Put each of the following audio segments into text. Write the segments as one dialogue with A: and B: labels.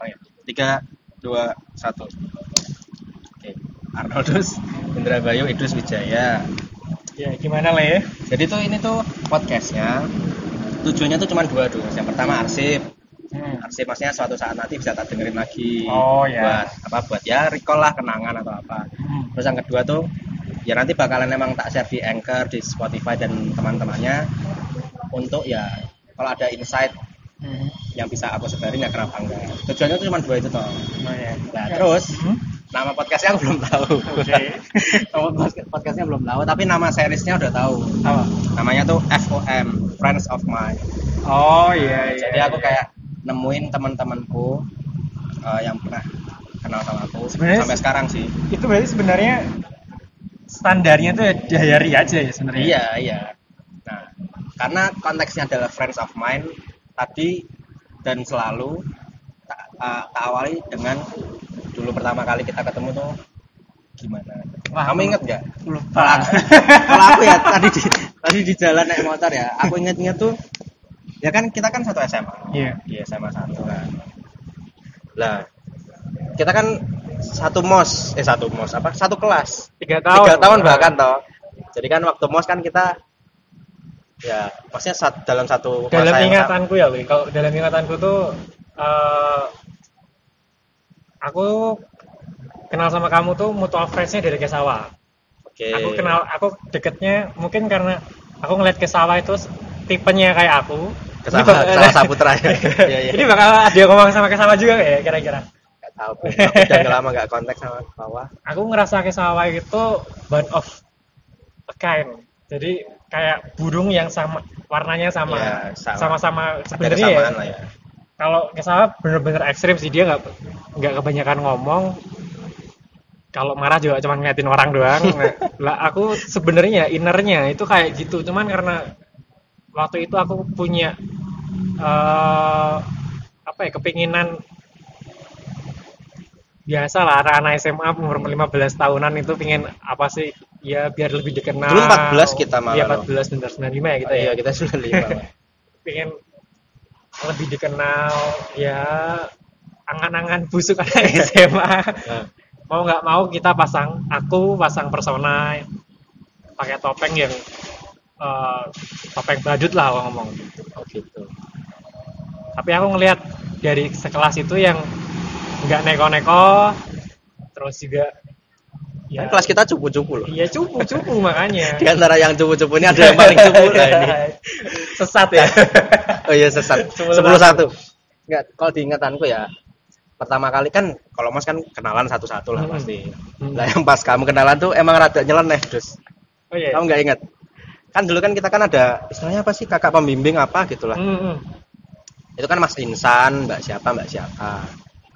A: Ayo, tiga, dua, satu. Oke, Arnoldus, Indra Bayu, Idrus Wijaya.
B: Ya, gimana lah ya?
A: Jadi tuh ini tuh podcastnya tujuannya tuh cuma dua dulu. Yang pertama arsip,
B: Hmm.
A: arsip maksudnya suatu saat nanti bisa tak dengerin lagi.
B: Oh, ya.
A: Buat apa? Buat ya recall lah kenangan atau apa.
B: Hmm.
A: Terus yang kedua tuh ya nanti bakalan emang tak share di Anchor, di Spotify dan teman-temannya untuk ya kalau ada insight
B: Hmm.
A: Yang bisa aku sebarin ya kenapa enggak. Tujuannya tuh cuma dua itu toh.
B: Oh ya.
A: Nah, terus
B: Hmm?
A: nama podcastnya aku belum tahu.
B: Oke.
A: nama podcast- podcastnya belum tahu, tapi nama seriesnya udah tahu.
B: Apa?
A: Namanya tuh FOM, Friends of Mine.
B: Oh iya iya.
A: Jadi aku kayak nemuin teman-temanku uh, yang pernah kenal sama aku
B: Sebenarnya
A: sampai sekarang sih.
B: itu berarti sebenarnya standarnya tuh diary aja ya sebenarnya.
A: Iya, iya. Nah, karena konteksnya adalah friends of mine tadi dan selalu tak, uh, awali dengan dulu pertama kali kita ketemu tuh gimana?
B: Wah,
A: Kamu inget? Kalau
B: Lupa.
A: aku, kalau aku ya tadi di tadi di jalan naik motor ya, aku inget-inget tuh ya kan kita kan satu SMA.
B: Iya.
A: Iya SMA satu kan. Lah, kita kan satu mos, eh satu mos apa? Satu kelas
B: Tiga tahun.
A: tiga tahun bahkan toh jadi kan waktu mos kan kita ya maksudnya sat, dalam satu
B: Dalam
A: masa yang
B: ingatanku ya. Kalau dalam ingatanku tuh eh, aku kenal sama kamu tuh mutual friends-nya dari Kesawa.
A: oke
B: Aku kenal, aku deketnya mungkin karena aku ngeliat Kesawa itu tipenya kayak aku.
A: Kesawa-
B: Ini
A: Kesawa Saputra ya. Iya, iya.
B: Ini bakal ada yang ngomong sama Kesawa juga ya kira-kira.
A: nggak tahu aku udah lama nggak kontak sama bawah
B: Aku ngerasa Kesawa itu one of a kind. Jadi kayak burung yang sama warnanya sama
A: Iya, sama.
B: sama-sama
A: ada
B: sebenarnya ya.
A: ya
B: Kalau Kesawa bener-bener ekstrim sih dia nggak nggak kebanyakan ngomong. Kalau marah juga cuma ngeliatin orang doang. Nah, lah aku sebenarnya innernya itu kayak gitu. Cuman karena waktu itu aku punya eh apa ya kepinginan biasa lah anak-anak SMA umur 15 tahunan itu pingin apa sih? Ya biar lebih dikenal.
A: Dulu 14 kita malah
B: iya
A: loh.
B: 14 bener 95 ya kita
A: Oh,
B: ya.
A: iya kita sudah lima Pak.
B: pengen lebih dikenal ya angan-angan busuk anak SMA
A: Nah,
B: mau nggak mau kita pasang aku pasang persona pakai topeng yang eh, topeng badut lah kalau ngomong.
A: Oh gitu.
B: Tapi aku ngelihat dari sekelas itu yang nggak neko-neko. Terus juga
A: kan kelas kita cupu-cupu loh.
B: Iya cupu-cupu makanya.
A: Di antara yang cupu-cupu ini ada yang paling cupu lah ini.
B: Sesat ya?
A: Oh iya sesat.
B: Sepuluh
A: satu. Enggak kalau diingatanku ya pertama kali kan kalau mas kan kenalan satu-satu lah
B: Hmm.
A: pasti.
B: Hmm.
A: lah yang pas kamu kenalan tuh emang rada nyeleneh terus
B: oh iya.
A: Kamu nggak ingat? Kan dulu kan kita kan ada istilahnya apa sih kakak pembimbing apa gitulah.
B: Hmm, hmm.
A: itu kan mas Insan mbak siapa mbak siapa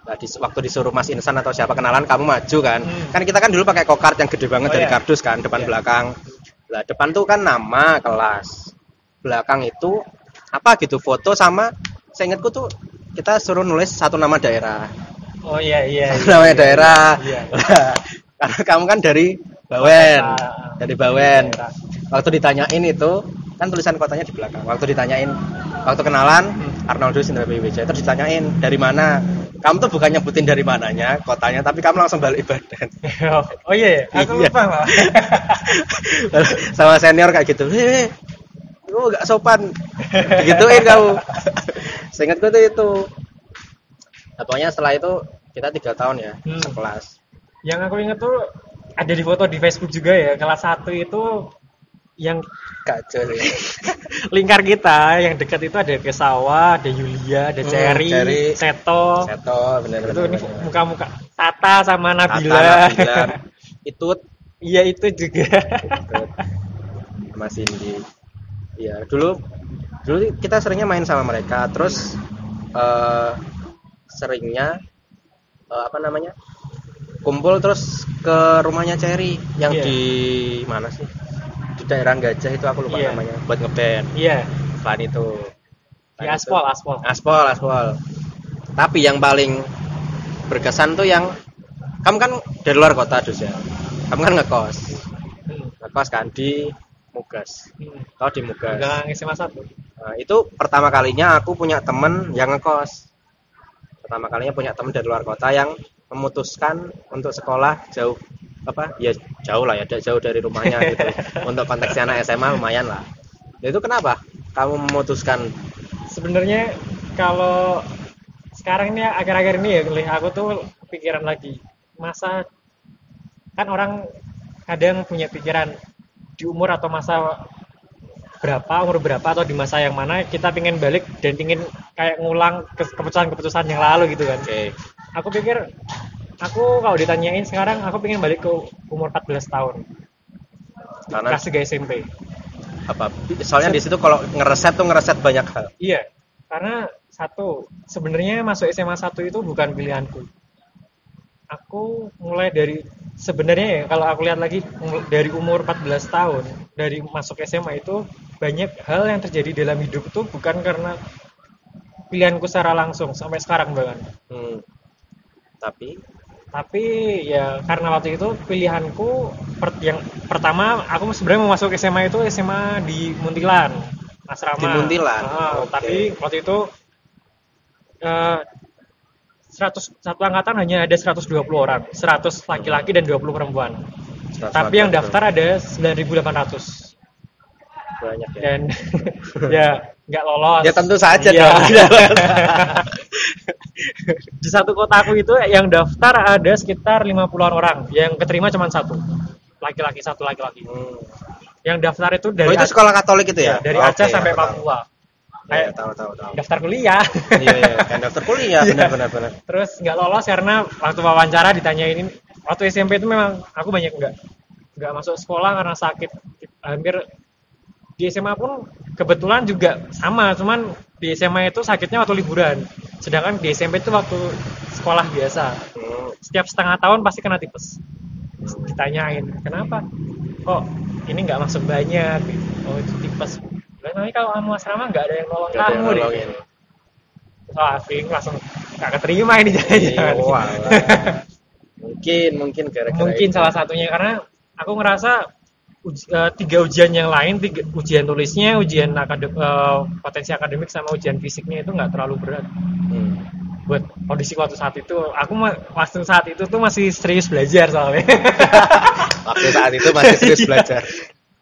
A: Nah, di, waktu disuruh Mas Insan atau siapa kenalan kamu maju kan
B: Hmm.
A: kan kita kan dulu pakai kokart yang gede banget
B: Oh,
A: dari
B: iya.
A: kardus kan depan
B: Iya.
A: belakang lah depan tuh kan nama kelas belakang itu apa gitu foto sama seingatku tuh kita suruh nulis satu nama daerah
B: oh iya iya,
A: satu
B: iya.
A: namanya daerah
B: Iya.
A: Lah, karena kamu kan dari Bawen
B: Kota.
A: dari Bawen waktu ditanyain itu kan tulisan kotanya di belakang. Waktu ditanyain waktu kenalan
B: Hmm.
A: Arnoldo Indra Wijaya terus ditanyain dari mana? Kamu tuh bukan nyebutin dari mananya kotanya tapi kamu langsung balik badan.
B: Oh iya, iya. aku
A: Iya.
B: lupa
A: sama senior kayak gitu. Hei lu gak sopan. Gituin kamu. Seingatku tuh itu. Nah, pokoknya setelah itu kita tiga tahun ya
B: Hmm.
A: sekelas.
B: Yang aku inget tuh ada di foto di Facebook juga ya kelas 1 itu yang
A: kacau sih
B: lingkar kita yang dekat itu ada Kesawa, ada Yulia, ada
A: Hmm,
B: Cherry,
A: Cherry.
B: Seto.
A: Seto bener
B: itu ini muka-muka Tata sama
A: Tata,
B: Nabila.
A: Itut
B: Iya itu juga.
A: Itut sama Cindy iya dulu dulu kita seringnya main sama mereka terus eh seringnya eh, apa namanya kumpul terus ke rumahnya Cherry yang
B: Iya.
A: di mana sih daerah Gajah itu aku lupa
B: Iya.
A: namanya. Buat ngeband.
B: Iya,
A: selain itu.
B: Di
A: itu-
B: aspal, aspal.
A: aspal aspal tapi yang paling berkesan tuh yang kamu kan dari luar kota dus ya? Kamu kan ngekos.
B: Hmm.
A: ngekos kan di Mugas
B: Hmm.
A: kau di Mugas
B: Gang SMA 1.
A: Nah, itu pertama kalinya aku punya temen yang ngekos. Pertama kalinya punya teman dari luar kota yang memutuskan untuk sekolah jauh apa ya jauh lah ya jauh dari rumahnya gitu. Untuk konteksnya anak SMA lumayan lah. Nah, itu kenapa kamu memutuskan?
B: Sebenarnya kalau sekarang ini akhir-akhir ini ya aku tuh pikiran lagi. Masa kan orang kadang punya pikiran di umur atau masa berapa umur berapa atau di masa yang mana kita pengen balik dan ingin kayak ngulang ke- keputusan-keputusan yang lalu gitu kan.
A: Oke.
B: Aku pikir aku kalau ditanyain sekarang aku pengen balik ke umur 14 tahun
A: karena
B: kelas 3 SMP
A: apa soalnya di situ kalau ngereset tuh ngereset banyak hal
B: Iya, karena satu, sebenarnya masuk SMA 1 itu bukan pilihanku. Aku mulai dari sebenarnya ya kalau aku lihat lagi dari umur 14 tahun, dari masuk SMA itu banyak hal yang terjadi dalam hidup itu bukan karena pilihanku secara langsung sampai sekarang bahkan.
A: Hmm. Tapi
B: Tapi ya karena waktu itu pilihanku per- yang pertama aku sebenarnya mau masuk SMA itu SMA di Muntilan, asrama.
A: Di Muntilan?
B: Ah,
A: Oke.
B: Tapi waktu itu eh 100 satu angkatan hanya ada 120 orang, 100 laki-laki dan 20 perempuan. Tapi yang daftar ada 9.800
A: banyak ya
B: dan ya nggak lolos.
A: ya tentu saja
B: Iya.
A: dong
B: di satu kotaku itu yang daftar ada sekitar 50-an orang yang keterima cuma satu laki-laki satu laki-laki
A: Hmm.
B: yang daftar itu
A: Oh,
B: dari
A: itu
B: Ac-
A: sekolah Katolik itu ya?
B: dari
A: Oke,
B: Aceh sampai
A: aku tahu.
B: Papua
A: Iya,
B: kayak
A: tahu tahu tahu.
B: daftar kuliah
A: Iya iya, kan daftar kuliah
B: Iya.
A: benar benar benar.
B: terus nggak lolos karena waktu wawancara ditanyain waktu SMP itu memang aku banyak nggak nggak masuk sekolah karena sakit hampir di SMA pun kebetulan juga sama cuman di SMA itu sakitnya waktu liburan. Sedangkan di SMP itu waktu sekolah biasa. Setiap setengah tahun pasti kena tipes. Ditanyain kenapa? Kok ini nggak masuk banyak? Oh itu tipes. Nanti kalau kamu asrama nggak ada yang nolong
A: yang
B: kamu deh. wah Fing langsung nggak keterima ini jadi
A: Iya, mungkin mungkin gara-gara
B: mungkin
A: itu.
B: salah satunya karena aku ngerasa uj- eh, tiga ujian yang lain tiga, ujian tulisnya ujian akadem, eh, potensi akademik sama ujian fisiknya itu nggak terlalu berat
A: Hmm.
B: buat kondisi waktu saat itu aku waktu saat itu tuh masih serius belajar soalnya
A: Waktu saat itu masih serius
B: Iya.
A: belajar.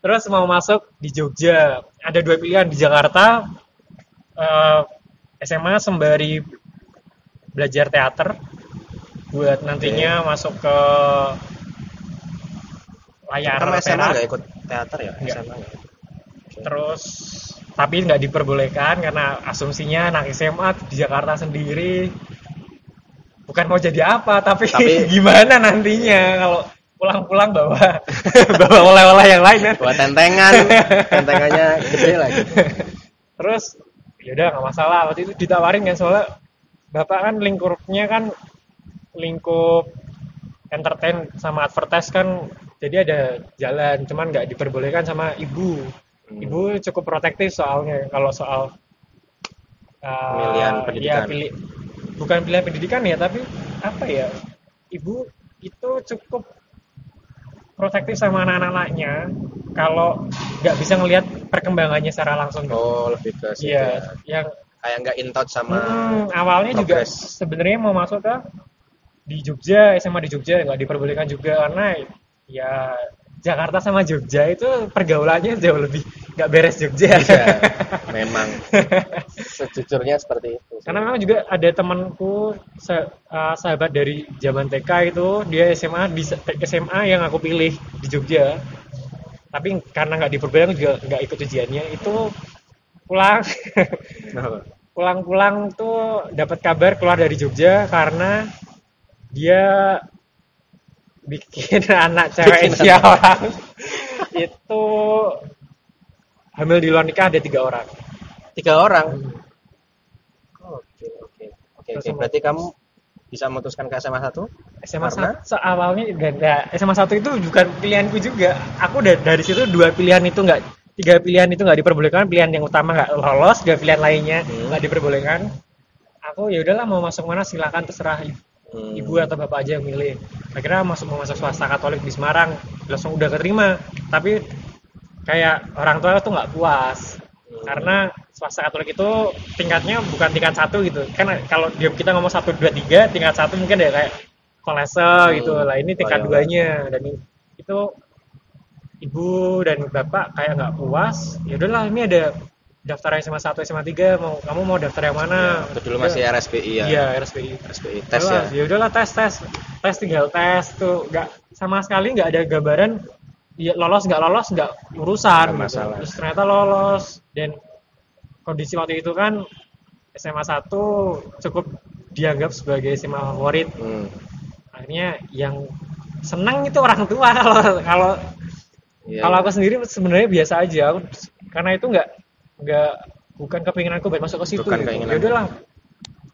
B: terus mau masuk di Jogja ada dua pilihan di Jakarta eh, SMA sembari belajar teater buat nantinya masuk ke layar
A: Kamu SMA nggak ikut teater ya?
B: Nggak.
A: SMA nggak?
B: terus tapi nggak diperbolehkan karena asumsinya anak SMA di Jakarta sendiri bukan mau jadi apa tapi,
A: Tapi-
B: gimana nantinya kalau pulang-pulang bawa bawa oleh-oleh yang lain kan
A: Buat tentengan, tentengannya gede lagi.
B: terus yaudah nggak masalah waktu itu ditawarin kan soalnya bapak kan lingkupnya kan lingkup entertain sama advertise kan jadi ada jalan cuman nggak diperbolehkan sama ibu
A: Hmm.
B: ibu cukup protektif soalnya kalau soal uh,
A: Pemilihan
B: ya,
A: pendidikan.
B: pilih- bukan pilihan pendidikan ya tapi apa ya ibu itu cukup protektif sama anak-anaknya kalau nggak bisa ngelihat perkembangannya secara langsung
A: Oh, lebih ke situ.
B: Iya,
A: ya.
B: yang
A: Kayak nggak in touch sama
B: hmm, awalnya juga
A: progress.
B: sebenarnya mau masuk ke di Jogja, SMA di Jogja nggak diperbolehkan juga karena ya Jakarta sama Jogja itu pergaulannya jauh lebih nggak beres Jogja.
A: Iya, memang sejujurnya seperti itu.
B: Karena memang juga ada temanku uh, sahabat dari zaman TK itu dia SMA di SMA yang aku pilih di Jogja. Tapi karena nggak diperbolehkan juga nggak ikut ujiannya itu pulang pulang-pulang tuh dapat kabar keluar dari Jogja karena dia bikin anak ceweknya
A: anak.
B: orang itu hamil di luar nikah ada tiga orang.
A: Tiga orang. Oke, oke. Oke, oke.
B: sama-
A: Berarti kamu bisa memutuskan ke SMA 1?
B: SMA
A: Karena?
B: satu awalnya dan ya, SMA satu itu bukan pilihanku juga. Aku da- dari situ dua pilihan itu nggak tiga pilihan itu nggak diperbolehkan. Pilihan yang utama nggak lolos, dua pilihan lainnya
A: Hmm.
B: nggak diperbolehkan. Aku ya udahlah mau masuk mana silakan terserah
A: Hmm.
B: ibu atau bapak aja yang milih. Akhirnya masuk masuk swasta katolik di Semarang langsung udah keterima. Tapi kayak orang tua tuh nggak puas.
A: Hmm.
B: karena swasta Katolik itu tingkatnya bukan tingkat satu gitu. Kan kalau dia kita ngomong satu dua tiga tingkat satu mungkin ya kayak kolese gitu. Lah ini tingkat
A: Oh,
B: duanya. Dan itu ibu dan bapak kayak nggak puas. Ya udahlah ini ada daftar SMA 1 SMA 3 mau kamu mau daftar yang mana
A: Waktu dulu masih RSPI ya.
B: iya RSPI
A: RSPI tes
B: Udahlah,
A: ya.
B: ya udahlah tes tes tes tinggal tes tuh nggak sama sekali nggak ada gambaran ya lolos nggak lolos nggak urusan
A: Nggak
B: gitu.
A: masalah.
B: terus ternyata lolos dan kondisi waktu itu kan SMA 1 cukup dianggap sebagai SMA favorit
A: Hmm.
B: akhirnya yang senang itu orang tua kalau kalau
A: Iya,
B: kalau
A: iya.
B: aku sendiri sebenarnya biasa aja aku karena itu nggak nggak bukan kepinginanku buat masuk ke situ
A: Bukan
B: gitu. ya udahlah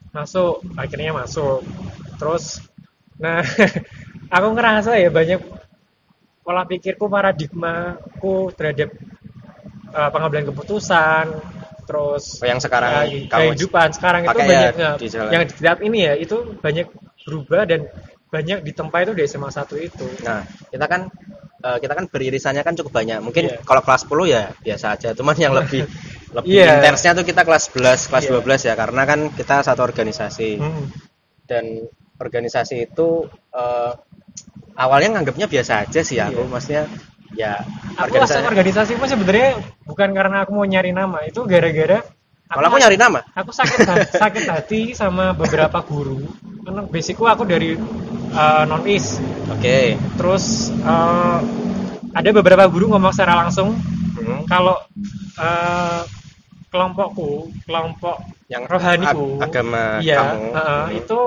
B: masuk akhirnya masuk terus nah aku ngerasa ya banyak pola pikirku paradigmaku terhadap uh, pengambilan keputusan terus
A: Oh, yang sekarang
B: uh,
A: kamu
B: kehidupan sekarang itu
A: pakai
B: banyak
A: ya di jalan.
B: yang di saat ini ya itu banyak berubah dan banyak ditempa itu di SMA 1 itu
A: Nah, kita kan kita kan beririsannya kan cukup banyak. Mungkin
B: Iya.
A: kalau kelas 10 ya biasa aja. Cuman yang lebih lebih
B: Iya.
A: intensnya tuh kita kelas 11, kelas
B: Iya.
A: 12 ya karena kan kita satu organisasi.
B: Hmm.
A: Dan organisasi itu eh, awalnya nganggapnya biasa aja sih aku.
B: Iya.
A: Maksudnya ya
B: aku masuk organisasi pun sebenarnya bukan karena aku mau nyari nama itu gara-gara
A: Kalau aku nyari nama.
B: aku sakit ha- sakit hati sama beberapa guru karena basicku aku dari uh, non is
A: Oke.
B: terus uh, ada beberapa guru ngomong secara langsung
A: Hmm.
B: kalau uh, kelompokku kelompok
A: Yang
B: rohaniku.
A: ag- agama
B: iya
A: kamu.
B: uh,
A: hmm,
B: itu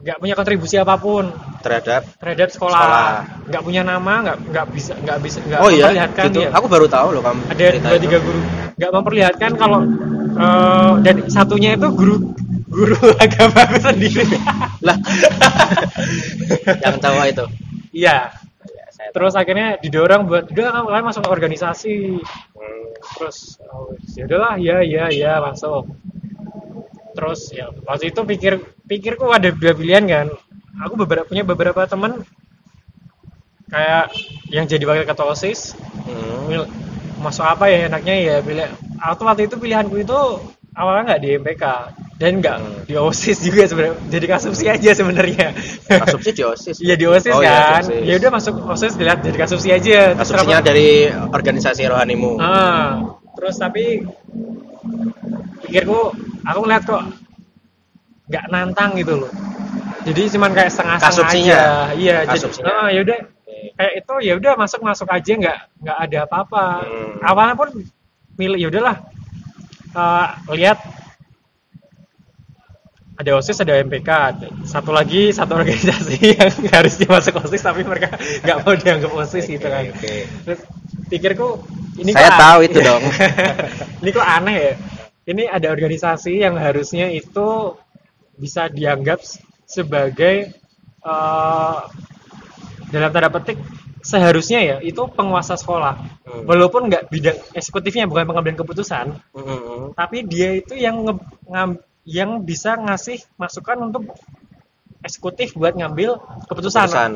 B: nggak punya kontribusi apa pun.
A: Terhadap
B: terhadap sekolah. nggak punya nama nggak nggak bisa nggak bisa nggak
A: Oh iya,
B: memperlihatkan
A: gitu.
B: ya
A: Aku baru tahu loh kamu.
B: ada dua tiga guru. Nggak memperlihatkan kalau eh, dan satunya itu guru guru agama aku sendiri.
A: Lah. yang cowok itu.
B: iya.
A: Ya,
B: terus akhirnya didorong buat udah kalian masuk ke organisasi.
A: Hmm.
B: terus oh, ya udahlah ya ya ya masuk. Terus ya waktu itu pikir pikirku ada dua pilihan kan. Aku beberapa punya beberapa teman kayak yang jadi wakil ketua osis.
A: Hmm.
B: Masuk apa ya enaknya ya? Pilih aku waktu itu pilihanku itu awalnya nggak di MPK dan nggak
A: Hmm.
B: di OSIS juga sebenarnya. Jadi kasupsi aja sebenarnya.
A: Kasupsi di OSIS.
B: iya di OSIS
A: Oh, iya,
B: kan. ya udah masuk OSIS dilihat jadi kasupsi aja.
A: Kasupsinya dari organisasi rohanimu.
B: ah. Terus tapi pikirku aku ngeliat kok nggak nantang gitu loh. Jadi cuman kayak setengah-setengah aja. Iya jadi
A: Kasupsinya?
B: ah, ya udah. Kayak itu ya udah masuk masuk aja nggak nggak ada apa-apa.
A: Hmm.
B: awalnya pun milih ya udahlah Eh, lihat ada osis ada MPK satu lagi satu organisasi yang harusnya masuk osis tapi mereka nggak mau dianggap osis gitu kan
A: Oke.
B: terus pikirku ini
A: Saya
B: kok
A: tahu
B: aneh-
A: itu dong.
B: ini kok aneh ya ini ada organisasi yang harusnya itu bisa dianggap sebagai eh, dalam tanda petik seharusnya ya itu penguasa sekolah
A: Hmm.
B: walaupun nggak bidang eksekutifnya bukan pengambilan keputusan
A: Hmm.
B: tapi dia itu yang nge- ngam- yang bisa ngasih masukan untuk eksekutif buat ngambil keputusan.
A: Keputusan.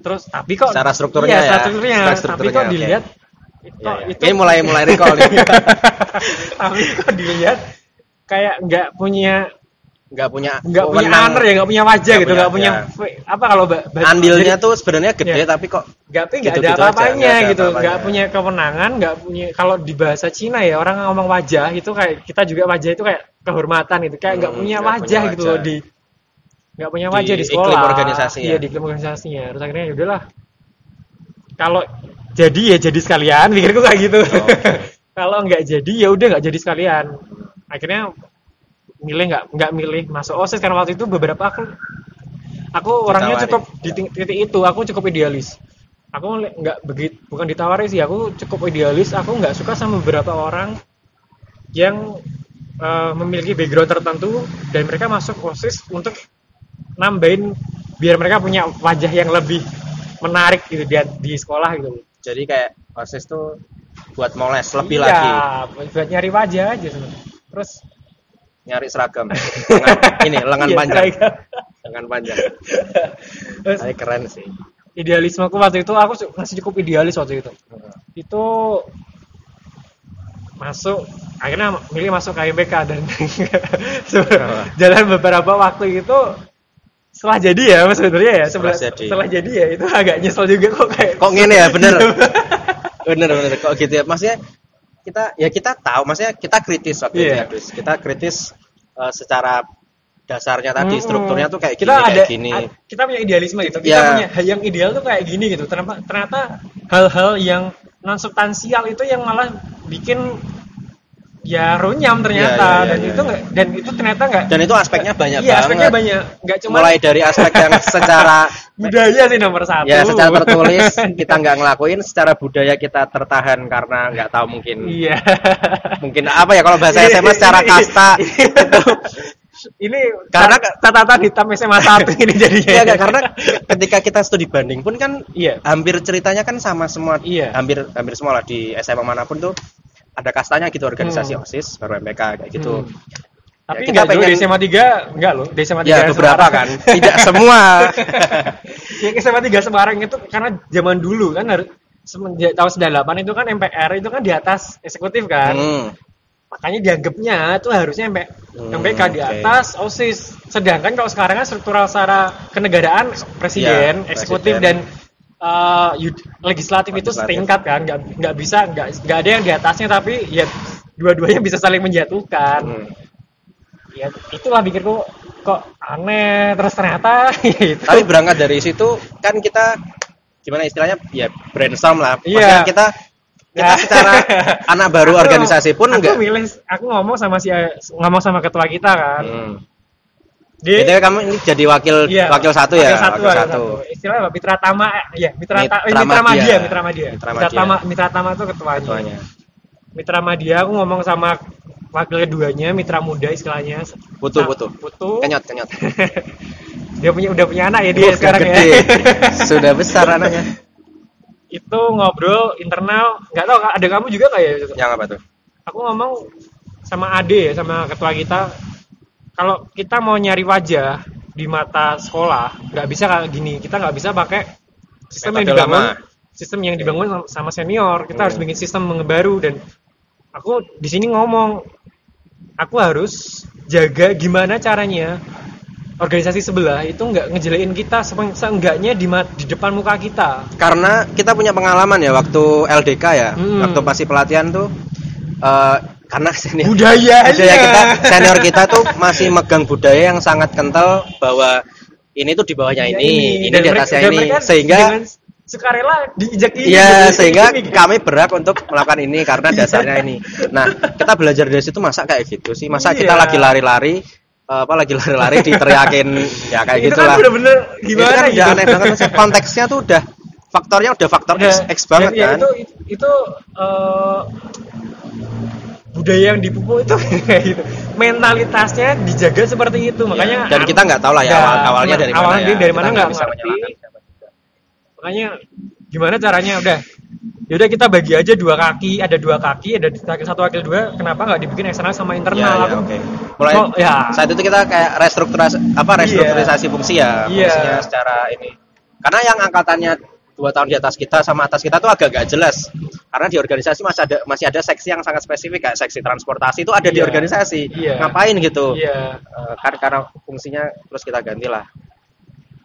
B: Terus tapi kok
A: Secara strukturnya
B: iya,
A: ya,
B: secara strukturnya,
A: secara
B: tapi
A: strukturnya,
B: kok
A: oke.
B: dilihat
A: Ya,
B: kok
A: ya.
B: itu
A: Ini mulai mulai recall nih.
B: tapi kok dilihat kayak nggak punya
A: Nggak punya
B: nggak punya honor ya nggak punya wajah
A: Nggak
B: gitu
A: punya,
B: nggak punya,
A: ya.
B: fe- apa kalau
A: Andilnya tuh sebenarnya gede
B: Iya.
A: tapi kok
B: nggak tapi nggak ada apa-apanya
A: nggak
B: gitu. nggak punya kewenangan nggak punya kalau di bahasa Cina ya orang ngomong wajah itu kayak kita juga wajah itu kayak kehormatan gitu. Kayak nggak
A: Hmm,
B: punya wajah
A: punya
B: gitu loh
A: wajah.
B: di nggak punya wajah di sekolah.
A: organisasinya.
B: iya di iklim organisasinya terus akhirnya ya udahlah. Kalau jadi ya jadi sekalian pikirku kayak gitu.
A: Oh,
B: kalau nggak jadi ya udah nggak jadi sekalian. Akhirnya milih nggak nggak milih masuk. Osis karena waktu itu beberapa aku aku orangnya
A: Ditawari.
B: cukup di titik itu aku cukup idealis. Aku nggak begitu bukan ditawari sih aku cukup idealis. Aku nggak suka sama beberapa orang yang eh, memiliki background tertentu dan mereka masuk osis untuk nambahin biar mereka punya wajah yang lebih menarik gitu di, di sekolah gitu.
A: Jadi kayak OSIS tuh buat moles lebih
B: iya,
A: lagi.
B: buat nyari wajah aja sebenarnya. Terus
A: nyari seragam. Lengan, ini lengan
B: Iya,
A: panjang.
B: seragam.
A: lengan panjang. Tapi keren sih.
B: idealismeku waktu itu aku masih cukup idealis waktu itu. Itu masuk akhirnya milih masuk KMBK dan jalan beberapa waktu itu setelah jadi ya mas sebenarnya ya?
A: Setelah
B: setelah,
A: jadi.
B: setelah jadi ya itu agak nyesel juga kok kayak
A: kok ngene ya bener? Bener bener. Kok gitu ya? Maksudnya kita ya kita tahu maksudnya kita kritis waktu itu
B: Iya.
A: ya kita kritis eh, secara dasarnya tadi
B: Mm-mm.
A: strukturnya tuh kayak gini
B: kita ada
A: kayak gini
B: a- kita punya idealisme gitu kita
A: Ya.
B: punya yang ideal tuh kayak gini gitu ternyata ternyata hal-hal yang non substansial itu yang malah bikin ya runyam ternyata.
A: Ya, ya, ya,
B: dan
A: ya,
B: itu nggak dan itu ternyata nggak
A: dan itu aspeknya banyak
B: iya aspeknya
A: banget.
B: banyak. Nggak cuma
A: mulai dari aspek yang secara
B: budaya sih nomor satu.
A: Ya secara tertulis kita nggak ngelakuin. Secara budaya kita tertahan karena nggak tahu mungkin
B: iya.
A: mungkin apa ya kalau bahasa SMA secara kasta. itu
B: ini
A: Karena-
B: catatan hitam SMA satu ini jadinya.
A: Ya nggak, karena ketika kita studi banding pun kan
B: iya.
A: hampir ceritanya kan sama semua
B: Iya.
A: hampir hampir semua lah di SMA mana pun tuh ada kastanya gitu organisasi
B: Hmm.
A: OSIS baru MPK kayak gitu
B: Hmm. tapi
A: Ya, kita
B: nggak dulu
A: pengen-
B: di SMA 3 enggak loh di SMA 3
A: ya beberapa kan tidak semua
B: yang SMA 3 Semarang itu karena zaman dulu kan harus semenjak tahun 98 itu kan MPR itu kan di atas eksekutif kan
A: Hmm.
B: makanya dianggapnya itu harusnya MP,
A: Hmm,
B: MPK di atas OSIS sedangkan kalau sekarang kan struktural secara kenegaraan presiden
A: Ya,
B: eksekutif
A: presiden.
B: dan uh, legislatif, itu setingkat kan nggak nggak bisa nggak nggak ada yang di atasnya tapi ya dua-duanya bisa saling menjatuhkan
A: Hmm.
B: ya itulah pikirku kok aneh terus ternyata ya itu
A: tapi berangkat dari situ kan kita gimana istilahnya ya brainstorm lah
B: Iya.
A: Maksudnya kita kita
B: Ya.
A: secara anak baru
B: Aku-
A: organisasi pun
B: aku
A: enggak
B: milih aku ngomong sama si ngomong sama ketua kita kan
A: hmm.
B: Dia
A: Jadi kamu ini jadi wakil
B: Iya,
A: wakil satu ya
B: wakil satu,
A: wakil
B: wakil
A: satu.
B: Istilahnya apa? Mitra Tama, iya, Mitra,
A: Mitra
B: eh, Mitra.
A: Madya,
B: Mitra Madya.
A: Mitra
B: Mitra. Tama, Mitra Tama itu ketuanya.
A: Ketuanya.
B: Mitra Madya, aku ngomong sama wakil keduanya, Mitra Muda istilahnya.
A: Putu
B: Nah,
A: putu.
B: Putu.
A: Kenyot kenyot.
B: dia punya udah punya anak ya dia
A: Udah
B: sekarang
A: gede.
B: ya.
A: Sudah besar anaknya.
B: itu ngobrol internal, nggak tahu ada kamu juga nggak ya?
A: Yang apa tuh?
B: Aku ngomong sama Ade ya, sama ketua kita, kalau kita mau nyari wajah di mata sekolah, nggak bisa kayak gini. Kita nggak bisa pakai sistem yang
A: Metode
B: dibangun,
A: lama.
B: sistem yang dibangun sama- senior. Kita
A: Hmm.
B: harus bikin sistem yang baru dan aku di sini ngomong, aku harus jaga gimana caranya organisasi sebelah itu nggak ngejelekin kita se- seenggaknya di, di depan muka kita.
A: Karena kita punya pengalaman ya waktu LDK ya,
B: Hmm.
A: waktu pasti pelatihan tuh eh, karena senior
B: Budaya
A: budaya kita senior kita tuh masih megang budaya yang sangat kental bahwa ini tuh di bawahnya
B: Ya,
A: ini, ini,
B: Dan
A: di
B: mereka-
A: atasnya
B: dan
A: ini, sehingga
B: sukarela diinjak
A: Iya, sehingga kami berhak untuk melakukan ini karena dasarnya ini. Nah, kita belajar dari situ masa kayak gitu sih. Masa kita
B: Iya.
A: lagi lari-lari apa lagi lari-lari diteriakin ya kayak
B: itu
A: gitulah.
B: kan bener-bener
A: Itu
B: gimana
A: kan
B: gitu
A: udah aneh banget maksudnya konteksnya tuh udah faktornya udah faktor X,
B: Udah,
A: X banget
B: ya, ya,
A: kan.
B: itu itu eh, budaya yang dipupuk itu kayak gitu mentalitasnya dijaga seperti itu makanya
A: Dan kita nggak tahu lah ya awal awalnya dari mana
B: awalnya
A: ya.
B: dia dari mana nggak
A: bisa
B: ngerti.
A: menyalahkan
B: makanya gimana caranya udah yaudah kita bagi aja dua kaki ada dua kaki ada satu wakil dua kenapa nggak dibikin eksternal sama
A: Ya,
B: internal
A: ya,
B: Aku-
A: oke. Mulai
B: Oh, ya.
A: saat itu kita kayak restrukturisasi apa restrukturisasi fungsi ya,
B: Iya.
A: fungsinya secara ini. Karena yang angkatannya dua tahun di atas kita sama atas kita tuh agak gak jelas. Karena di organisasi masih ada masih ada seksi yang sangat spesifik kayak seksi transportasi itu ada di
B: Iya.
A: organisasi.
B: Iya.
A: Ngapain gitu?
B: iya
A: Eh, kan karena fungsinya terus kita gantilah.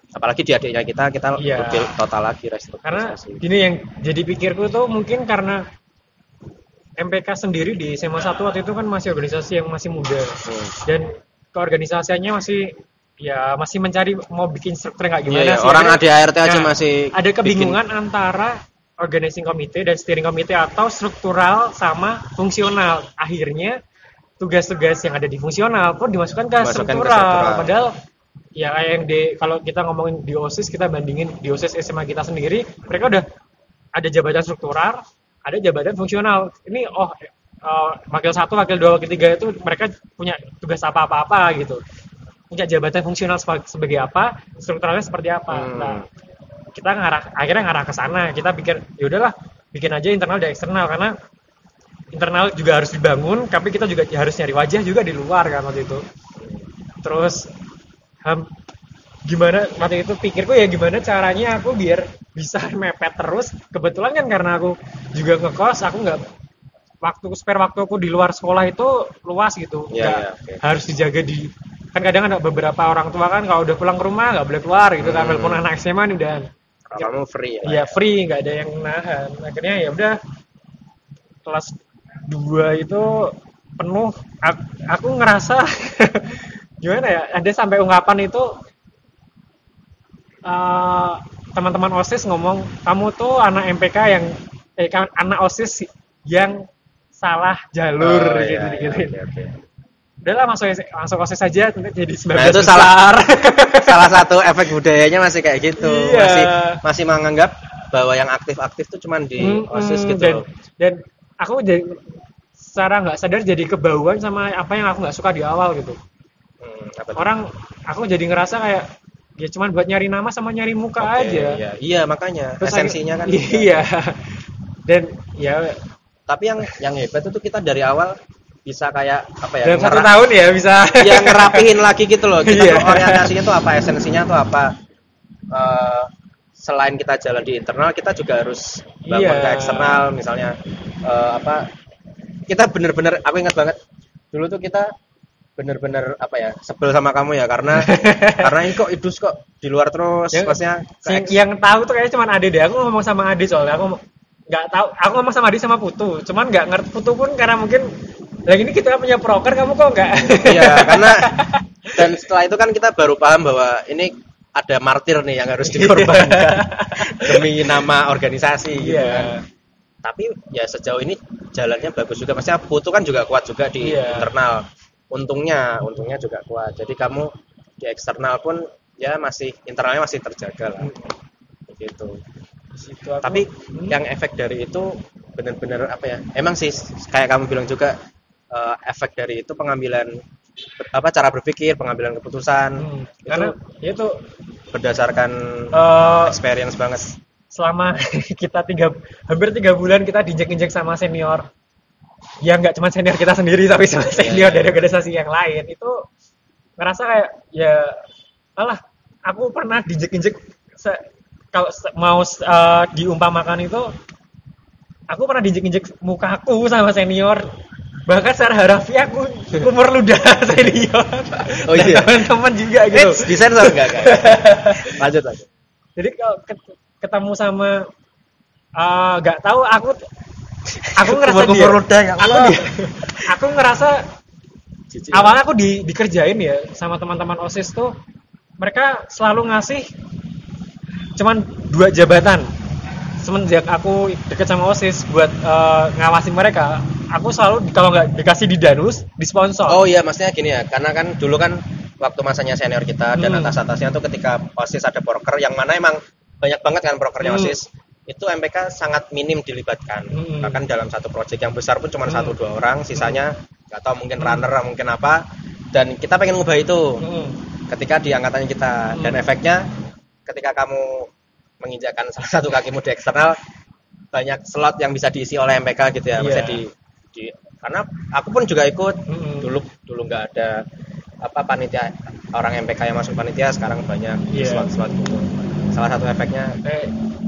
A: Apalagi di adiknya kita kita
B: Iya.
A: lebih total lagi
B: karena
A: restrukturisasi.
B: gini yang jadi pikirku tuh mungkin karena MPK sendiri di SMA 1 waktu itu kan masih organisasi yang masih muda
A: Hmm.
B: dan keorganisasiannya masih ya masih mencari mau bikin struktur
A: Iya,
B: gimana
A: iya.
B: sih
A: orang
B: Akhirnya-
A: ADART aja
B: Nah,
A: masih
B: ada kebingungan antara organizing committee dan steering committee atau struktural sama fungsional akhirnya tugas-tugas yang ada di fungsional pun dimasukkan ke
A: Dimasukkan ke
B: struktural.
A: struktural.
B: padahal ya kayak yang di kalau kita ngomongin di OSIS kita bandingin di OSIS SMA kita sendiri mereka udah ada jabatan struktural ada jabatan fungsional ini oh eh, wakil satu wakil dua wakil tiga itu mereka punya tugas apa apa apa gitu punya jabatan fungsional seba- sebagai apa strukturalnya seperti apa.
A: Hmm.
B: nah kita ngarah akhirnya ngarah ke sana. Kita pikir ya udahlah bikin aja internal dan eksternal karena internal juga harus dibangun tapi kita juga harus nyari wajah juga di luar kan waktu itu. Terus ham, gimana waktu itu pikirku ya gimana caranya aku biar bisa mepet terus. Kebetulan kan karena aku juga ngekos aku nggak waktu spare waktu aku di luar sekolah itu luas gitu Nggak
A: iya, oke.
B: harus dijaga di kan kadang ada beberapa orang tua kan kalau udah pulang ke rumah nggak boleh keluar gitu kan
A: Hmm.
B: walaupun anak SMA nih udah
A: Kalau kamu free ya.
B: ya free nggak ada yang nahan akhirnya ya udah kelas 2 itu penuh aku, aku ngerasa gimana ya ada sampai ungkapan itu eh, teman-teman osis ngomong kamu tuh anak MPK yang eh kan anak osis yang salah jalur
A: Oh,
B: gitu
A: iya,
B: gitu
A: iya, oke, oke.
B: udahlah masuk masuk osis aja nanti jadi 19
A: Nah, itu salah. Salah satu efek budayanya masih kayak gitu.
B: Iya.
A: Masih masih menganggap bahwa yang aktif-aktif tuh cuman di
B: Mm-mm,
A: OSIS gitu
B: dan,
A: loh.
B: dan aku jadi secara nggak sadar jadi kebauan sama apa yang aku nggak suka di awal gitu
A: Hmm,
B: orang aku jadi ngerasa kayak ya cuman buat nyari nama sama nyari muka
A: Oke,
B: aja
A: Iya, iya makanya
B: Terus
A: esensinya kan.
B: akhir- iya dan ya
A: Tapi yang yang hebat itu kita dari awal bisa kayak apa ya?
B: dalam satu tahun ya bisa
A: ya ngerapihin lagi gitu loh. Kita tuh orientasinya tuh apa, esensinya tuh apa. Eh, selain kita jalan di internal, kita juga harus bangun
B: Iya.
A: ke eksternal, misalnya eh, apa? Kita bener-bener, aku ingat banget dulu tuh kita bener-bener apa ya sebel sama kamu ya karena karena ini kok idus kok di luar terus
B: Yang-
A: maksudnya
B: yang, yang tahu tuh kayaknya cuman Ade deh aku ngomong sama Ade soalnya aku nggak tahu aku ngomong sama Ade sama Putu cuman nggak ngerti Putu pun karena mungkin lagi ini kita punya proker kamu kok nggak
A: Iya, karena dan setelah itu kan kita baru paham bahwa ini ada martir nih yang harus dikorbankan demi nama organisasi gitu
B: Iya.
A: kan. Tapi ya sejauh ini jalannya bagus juga. Maksudnya Putu kan juga kuat juga di
B: Iya.
A: internal. Untungnya, untungnya juga kuat. Jadi kamu di eksternal pun ya masih internalnya masih terjaga lah. Gitu.
B: Situ aku-
A: Tapi
B: Hmm.
A: yang efek dari itu benar-benar apa ya? Emang sih kayak kamu bilang juga eh, efek dari itu pengambilan apa cara berpikir, pengambilan keputusan
B: Hmm,
A: itu
B: karena itu
A: berdasarkan
B: eh,
A: experience banget.
B: selama kita tiga hampir tiga bulan kita diinjek-injek sama senior ya nggak cuma senior kita sendiri tapi sama senior dari organisasi yang lain itu ngerasa kayak ya alah aku pernah diinjek-injek kalau mau eh, diumpamakan itu aku pernah diinjek-injek mukaku sama senior bahkan secara harafiah aku umur ludah senior
A: Oh
B: Dan
A: iya.
B: teman-teman juga gitu
A: Eits, di sensor enggak enggak. lanjut lanjut.
B: jadi kalau ket- ketemu sama eh, nggak tahu aku aku ngerasa dia,
A: ludah, ya
B: aku
A: Allah.
B: di- aku ngerasa
A: Jijik.
B: awalnya aku di, dikerjain ya sama teman-teman osis tuh mereka selalu ngasih cuman dua jabatan semenjak aku deket sama osis buat eh, ngawasin mereka aku selalu kalau nggak dikasih di danus di sponsor
A: Oh iya, maksudnya gini ya, karena kan dulu kan waktu masanya senior kita dan
B: Hmm.
A: atas-atasnya tuh ketika OSIS ada proker yang mana emang banyak banget kan prokernya
B: Hmm.
A: OSIS. Itu MPK sangat minim dilibatkan.
B: Hmm.
A: Bahkan dalam satu proyek yang besar pun cuma
B: Hmm.
A: satu dua orang, sisanya nggak tahu mungkin
B: Hmm.
A: runner mungkin apa. Dan kita pengen ngubah itu
B: Hmm.
A: ketika di angkatannya kita dan
B: Hmm.
A: efeknya ketika kamu menginjakkan salah satu kakimu di eksternal banyak slot yang bisa diisi oleh MPK gitu ya, maksudnya
B: Iya.
A: di, di karena aku pun juga ikut
B: Hmm.
A: dulu dulu nggak ada apa panitia orang MPK yang masuk panitia sekarang banyak
B: Iya.
A: slot-slot gitu. Salah satu efeknya
B: Eh,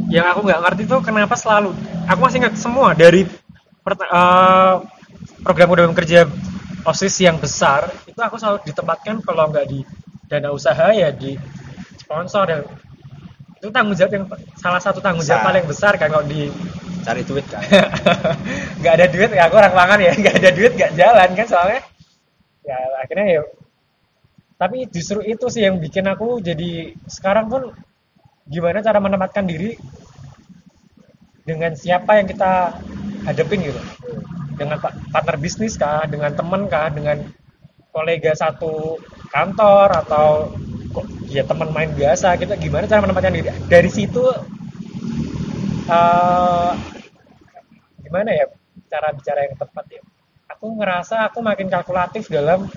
B: yang aku nggak ngerti tuh kenapa selalu aku masih ingat semua dari eh, program program kerja osis yang besar itu aku selalu ditempatkan kalau nggak di dana usaha ya di sponsor dan itu tanggung jawab yang salah satu tanggung jawab paling besar kan kalau di
A: cari duit kan.
B: nggak ada duit ya aku orang pangan ya. Nggak ada duit nggak jalan kan soalnya. Ya akhirnya ya tapi justru itu sih yang bikin aku jadi sekarang pun gimana cara menempatkan diri dengan siapa yang kita hadapin gitu. Dengan pa- partner bisnis kah dengan teman kah dengan kolega satu kantor atau kok ya teman main biasa kita gimana cara menempatkan diri? Dari situ eh, gimana ya cara bicara yang tepat ya? Aku ngerasa aku makin kalkulatif dalam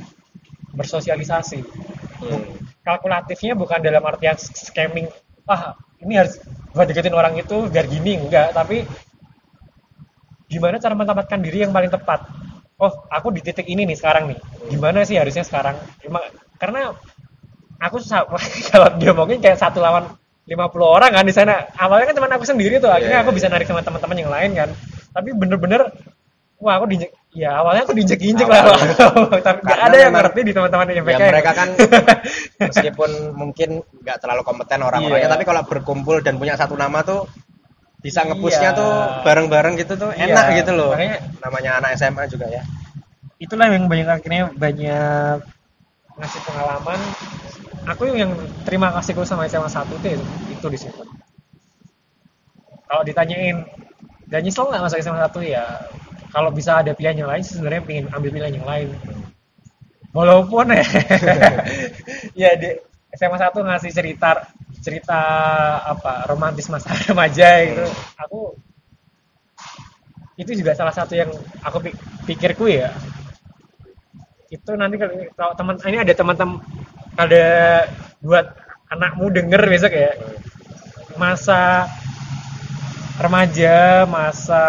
B: bersosialisasi.
A: Hmm.
B: kalkulatifnya bukan dalam artian scamming ah ini harus gua deketin orang itu biar gini. Enggak tapi gimana cara menempatkan diri yang paling tepat? Oh aku di titik ini nih sekarang nih. Gimana sih harusnya sekarang? Emang- karena aku sa- kalau dia mungkin kayak satu lawan 50 orang kan di sana awalnya kan cuma aku sendiri tuh akhirnya
A: Iya,
B: aku
A: iya.
B: bisa narik sama teman-teman yang lain kan tapi bener-bener wah aku diinjek ya awalnya aku diinjek-injek
A: Awalnya.
B: lah tapi nggak ada yang ngerti di teman-teman yang
A: ya mereka kan meskipun mungkin nggak terlalu kompeten orang-orangnya
B: Iya.
A: tapi kalau berkumpul dan punya satu nama tuh bisa ngepushnya
B: Iya.
A: tuh bareng-bareng gitu tuh
B: Iya,
A: enak gitu loh
B: makanya-
A: namanya anak SMA juga ya
B: itulah yang banyak akhirnya banyak ngasih pengalaman aku yang terima kasihku sama SMA 1 itu itu di situ kalau ditanyain dan nyesel nggak masuk SMA 1 ya kalau bisa ada pilihan yang lain sebenarnya pengen ambil pilihan yang lain. Walaupun ya di SMA 1 ngasih cerita cerita apa romantis masa remaja gitu. Aku itu juga salah satu yang aku pi- pikirku ya. Itu nanti kalau teman ini ada teman-teman ada buat anakmu denger besok ya. Masa remaja masa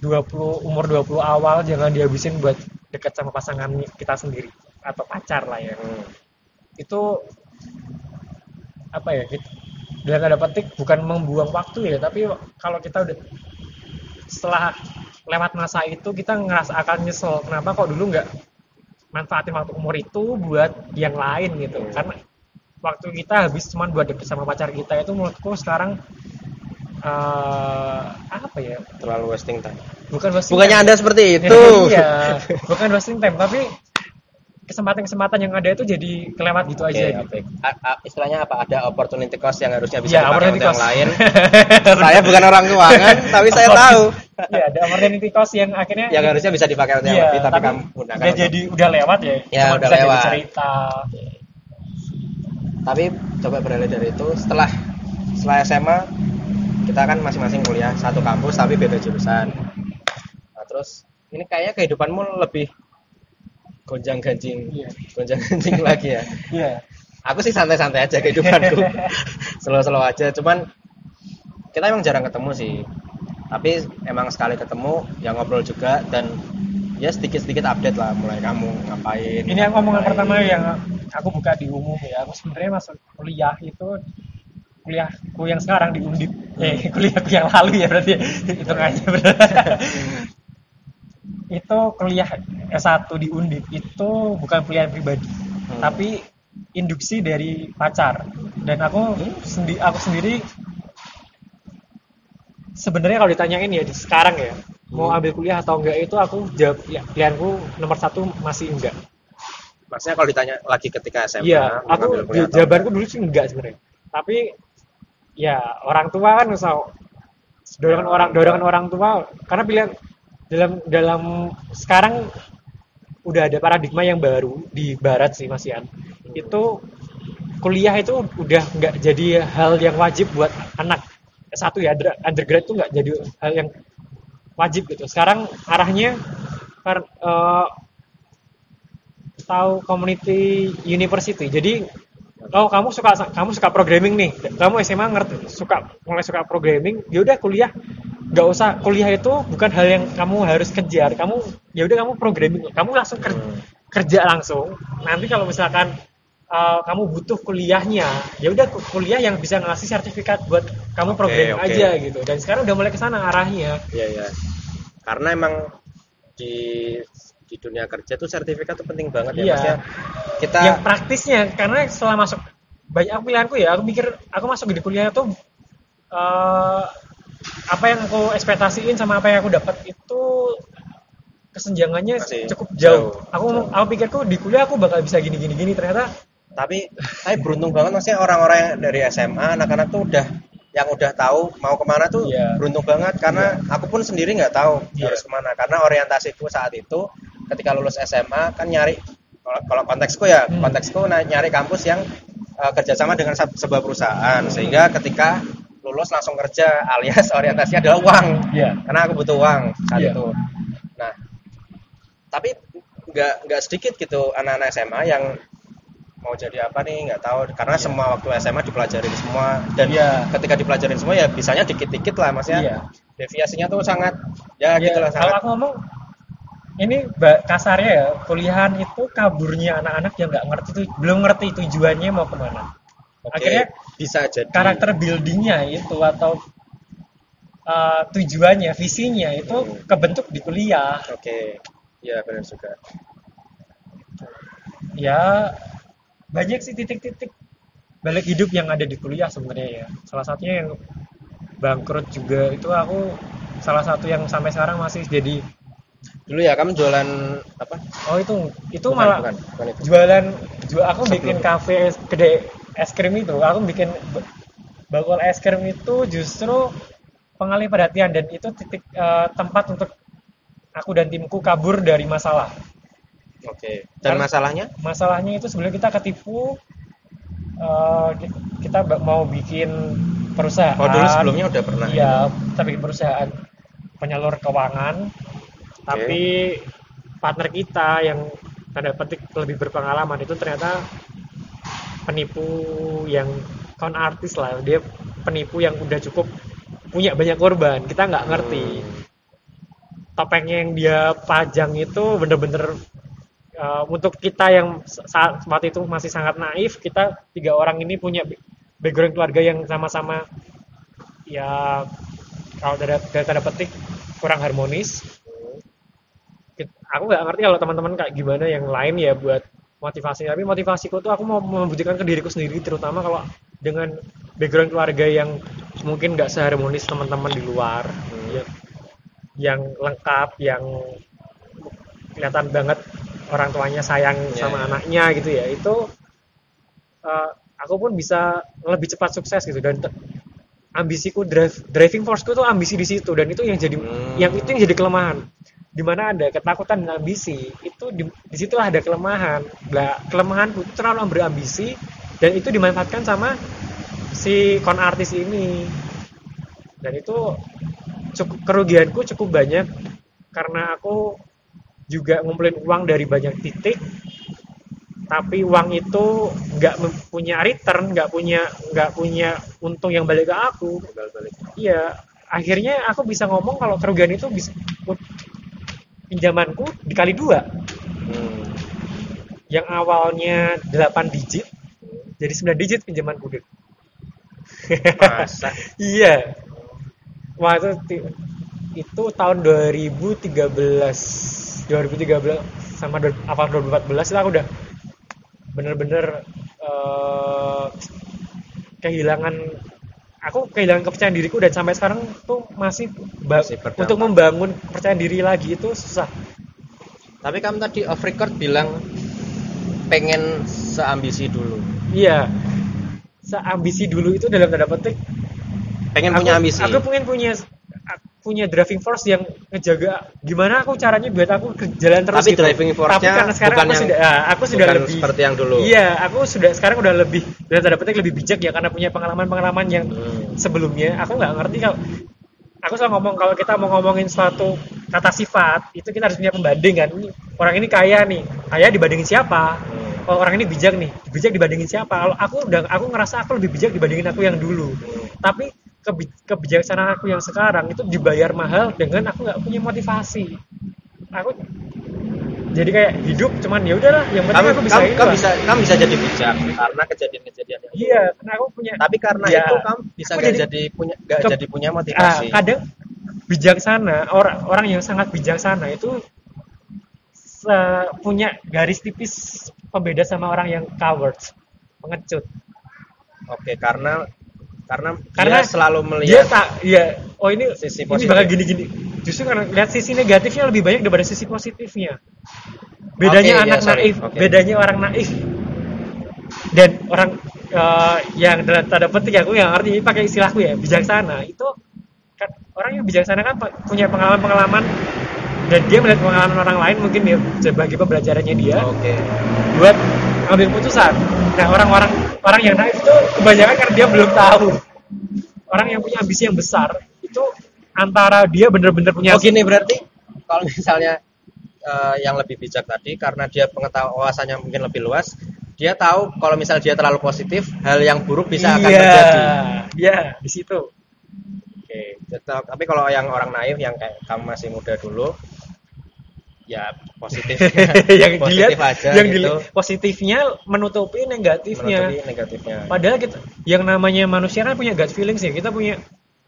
B: 20 umur 20 awal jangan dihabisin buat dekat sama pasangan kita sendiri atau pacar lah ya.
A: Hmm.
B: itu apa ya kita, dalam tanda petik bukan membuang waktu ya tapi kalau kita udah setelah lewat masa itu kita ngerasa akan nyesel. Kenapa kok dulu nggak manfaatin waktu umur itu buat yang lain gitu. Karena waktu kita habis cuman buat deket sama pacar kita itu menurutku sekarang eh apa ya?
A: Terlalu wasting time.
B: Bukan wasting
A: bukannya
B: time.
A: anda seperti itu.
B: Iya bukan wasting time tapi kesempatan-kesempatan yang ada itu jadi kelewat gitu
A: Oke,
B: aja
A: oke.
B: gitu.
A: A- a- istilahnya apa ada opportunity cost yang harusnya bisa
B: Iya,
A: dipakai untuk yang
B: cost.
A: lain saya bukan orang keuangan tapi saya tahu
B: Iya, ada opportunity cost yang akhirnya
A: yang harusnya bisa dipakai untuk yang
B: Iya,
A: lebih tapi,
B: tapi
A: kamu gunakan
B: udah
A: untuk-
B: jadi udah lewat ya.
A: Ya,
B: Cuma
A: udah
B: bisa jadi
A: lewat.
B: cerita.
A: tapi coba beralih dari itu setelah setelah SMA kita kan masing-masing kuliah satu kampus tapi beda jurusan nah, terus ini kayaknya kehidupanmu lebih gonjang ganjing
B: Iya.
A: gonjang ganjing lagi ya
B: Iya.
A: aku sih santai-santai aja kehidupanku slow-slow aja cuman kita emang jarang ketemu sih tapi emang sekali ketemu ya ngobrol juga dan ya sedikit-sedikit update lah mulai kamu ngapain
B: Ini yang omongan
A: ngapain.
B: pertama yang aku buka di umum ya. Aku sebenarnya masuk kuliah itu kuliahku yang sekarang di Undip. Eh, kuliahku yang lalu ya berarti hitungannya benar. itu kuliah S1 di Undip itu bukan pilihan pribadi,
A: Hmm.
B: tapi induksi dari pacar. Dan aku sendi aku sendiri sebenarnya kalau ditanyain ya di sekarang ya mau
A: Hmm.
B: ambil kuliah atau enggak itu aku jawab ya pilihanku nomor satu masih enggak
A: maksudnya kalau ditanya lagi ketika SMA
B: Iya,
A: mau
B: aku jawabanku dulu sih enggak sebenarnya. Tapi ya orang tua kan misal dorongan orang dorongan orang tua karena pilihan dalam dalam sekarang udah ada paradigma yang baru di barat sih Mas Ian. Itu kuliah itu udah nggak jadi hal yang wajib buat anak satu ya under- undergrad itu nggak jadi hal yang wajib gitu. Sekarang arahnya eh, tahu community university. Jadi kalau kamu suka kamu suka programming nih, kamu SMA ngerti suka mulai suka programming, ya udah kuliah nggak usah kuliah itu bukan hal yang kamu harus kejar. Kamu ya udah kamu programming, kamu langsung ker-
A: Hmm.
B: kerja langsung. Nanti kalau misalkan uh, kamu butuh kuliahnya, ya udah ku- kuliah yang bisa ngasih sertifikat buat kamu
A: Oke,
B: programming
A: oke.
B: aja gitu. Dan sekarang udah mulai ke sana arahnya.
A: Iya ya. Karena emang di di dunia kerja tuh sertifikat tuh penting banget ya
B: Iya.
A: maksudnya kita
B: yang praktisnya karena setelah masuk banyak pilihanku ya aku mikir aku masuk di kuliah itu eh, apa yang aku ekspektasiin sama apa yang aku dapat itu kesenjangannya
A: Masih
B: cukup jauh.
A: jauh.
B: Aku ngomong- aku pikirku di kuliah aku bakal bisa gini gini gini ternyata
A: tapi saya beruntung banget maksudnya orang-orang yang dari SMA anak-anak tuh udah yang udah tahu mau ke mana tuh
B: Iya.
A: beruntung banget karena aku pun sendiri nggak tahu
B: Iya.
A: harus ke mana karena orientasiku saat itu ketika lulus SMA kan nyari kalau, kalau konteksku ya
B: Hmm.
A: konteksku nyari kampus yang uh, kerjasama dengan sebuah perusahaan sehingga ketika lulus langsung kerja alias orientasinya adalah uang
B: Iya.
A: karena aku butuh uang saat
B: Iya.
A: itu nah tapi nggak nggak sedikit gitu anak-anak SMA yang mau jadi apa nih nggak tahu karena semua waktu SMA dipelajarin semua dan
B: Iya.
A: ketika dipelajarin semua ya bisanya dikit-dikit lah maksudnya
B: Iya.
A: deviasinya tuh sangat ya
B: Ya,
A: gitulah
B: kalau
A: sangat
B: aku ngomong ini kasarnya ya kuliahan itu kaburnya anak-anak yang nggak ngerti tuh belum ngerti tujuannya mau ke mana
A: Oke,
B: akhirnya
A: bisa jadi
B: karakter buildingnya itu atau eh, tujuannya visinya itu
A: Hmm.
B: kebentuk di kuliah
A: Oke. Iya benar juga.
B: ya banyak sih titik-titik balik hidup yang ada di kuliah sebenarnya ya salah satunya yang bangkrut juga itu aku salah satu yang sampai sekarang masih jadi
A: Dulu ya kamu jualan apa?
B: oh itu itu
A: Bukan,
B: malah
A: bukan, bukan itu.
B: jualan jual aku
A: Sebelum.
B: bikin kafe kedai es krim itu aku bikin bakul es krim itu justru pengalih perhatian dan itu titik eh, tempat untuk aku dan timku kabur dari masalah
A: Oke. Dan
B: Kan-
A: masalahnya?
B: masalahnya itu sebenarnya kita ketipu ki- kita mau bikin perusahaan
A: Oh dulu sebelumnya udah pernah.
B: iya kita bikin perusahaan penyalur keuangan tapi partner kita yang tanda petik lebih berpengalaman itu ternyata penipu yang con artis lah. Dia penipu yang udah cukup punya banyak korban. Kita nggak ngerti.
A: Hmm.
B: topengnya yang dia pajang itu bener-bener uh, untuk kita yang saat saat itu masih sangat naif kita tiga orang ini punya ba- background keluarga yang sama-sama ya kalau dari, dari tanda petik kurang harmonis aku nggak ngerti kalau teman-teman kayak gimana yang lain ya buat motivasi tapi motivasiku tuh aku mau membuktikan ke diriku sendiri terutama kalau dengan background keluarga yang mungkin nggak seharmonis teman-teman di luar
A: Hmm.
B: ya yang lengkap yang kelihatan banget orang tuanya sayang
A: Ya,
B: sama
A: ya.
B: anaknya gitu ya itu eh, aku pun bisa lebih cepat sukses gitu dan ambisiku drive driving forceku tuh ambisi di situ dan itu yang jadi
A: Hmm.
B: yang itu yang jadi kelemahan di mana ada ketakutan dan ambisi itu di, di situlah ada kelemahan. Lah kelemahanku itu terlalu berambisi dan itu dimanfaatkan sama si kon artis ini. Dan itu cukup kerugianku cukup banyak karena aku juga ngumpulin uang dari banyak titik. Tapi uang itu nggak punya return nggak punya nggak punya untung yang balik ke aku.
A: Balik.
B: iya akhirnya aku bisa ngomong kalau kerugian itu bisa pinjamanku dikali dua
A: Hmm.
B: yang awalnya 8 digit jadi 9 digit pinjamanku.
A: Masa?
B: iya wah itu tahun 2013 2013 sama awal 2014 itu aku udah bener-bener eh, kehilangan aku kehilangan kepercayaan diriku dan sampai sekarang tuh masih,
A: Masih berdampak.
B: untuk membangun kepercayaan diri lagi itu susah
A: Tapi kamu tadi off record bilang pengen seambisi dulu.
B: iya seambisi dulu itu dalam tanda petik
A: Pengen
B: aku,
A: punya ambisi.
B: aku pengen punya punya driving force yang ngejaga gimana aku caranya buat aku ke jalan terus
A: Tapi
B: gitu.
A: driving force-nya
B: Tapi karena sekarang
A: bukan
B: aku
A: yang-
B: sudah ah, aku sudah lebih
A: seperti yang dulu.
B: Iya, aku sudah sekarang udah lebih dalam tanda petik lebih bijak ya karena punya pengalaman-pengalaman yang
A: Hmm.
B: sebelumnya aku nggak ngerti kalau aku selalu ngomong kalau kita mau ngomongin suatu kata sifat itu kita harus punya pembanding kan orang ini kaya nih kaya dibandingin siapa
A: Hmm.
B: oh, orang ini bijak nih bijak dibandingin siapa kalau aku udah aku ngerasa aku lebih bijak dibandingin aku yang dulu
A: Hmm.
B: tapi kebijaksanaan aku yang sekarang itu dibayar mahal dengan aku nggak punya motivasi. Aku jadi kayak hidup cuman ya udahlah yang penting
A: Kamu,
B: aku bisa
A: kamu, kamu bisa kamu bisa jadi bijak karena kejadian-kejadian yang
B: iya karena aku punya
A: Tapi karena
B: Ya,
A: itu kamu bisa nggak
B: jadi-
A: jadi, punya nggak
B: ke-
A: jadi punya
B: Ah,
A: motivasi.
B: kadang bijaksana orang orang yang sangat bijaksana itu se- punya garis tipis pembeda sama orang yang coward pengecut.
A: Oke, karena karena,
B: Karena
A: dia selalu
B: dia
A: melihat
B: tak iya oh ini
A: Sisi
B: ini
A: positif.
B: bakal gini-gini justru karena lihat sisi negatifnya lebih banyak daripada sisi positifnya bedanya
A: Oke,
B: anak
A: sorry.
B: naif
A: Oke.
B: bedanya orang naif dan orang eh, yang dalam tanda petik aku yang arti pakai istilahku ya bijaksana itu kan orang yang bijaksana kan punya pengalaman-pengalaman dan dia melihat pengalaman orang lain mungkin ya sebagai pembelajarannya dia
A: Oke.
B: buat ambil putusan. Nah orang-orang orang yang naif itu kebanyakan karena dia belum tahu. Orang yang punya ambisi yang besar itu antara dia bener-bener punya
A: Oh gini berarti kalau misalnya eh, yang lebih bijak tadi karena dia pengetahuan wawasannya mungkin lebih luas, dia tahu kalau misal dia terlalu positif, hal yang buruk bisa akan
B: iya,
A: terjadi.
B: Iya, di situ.
A: Oke, tetap- tapi kalau yang orang naif yang kayak kamu masih muda dulu, ya positif,
B: yang
A: positif
B: dilihat
A: aja
B: yang
A: gitu,
B: dilihat positifnya menutupi negatifnya.
A: menutupi negatifnya.
B: Padahal kita yang namanya manusia kan punya gut feeling sih. Kita punya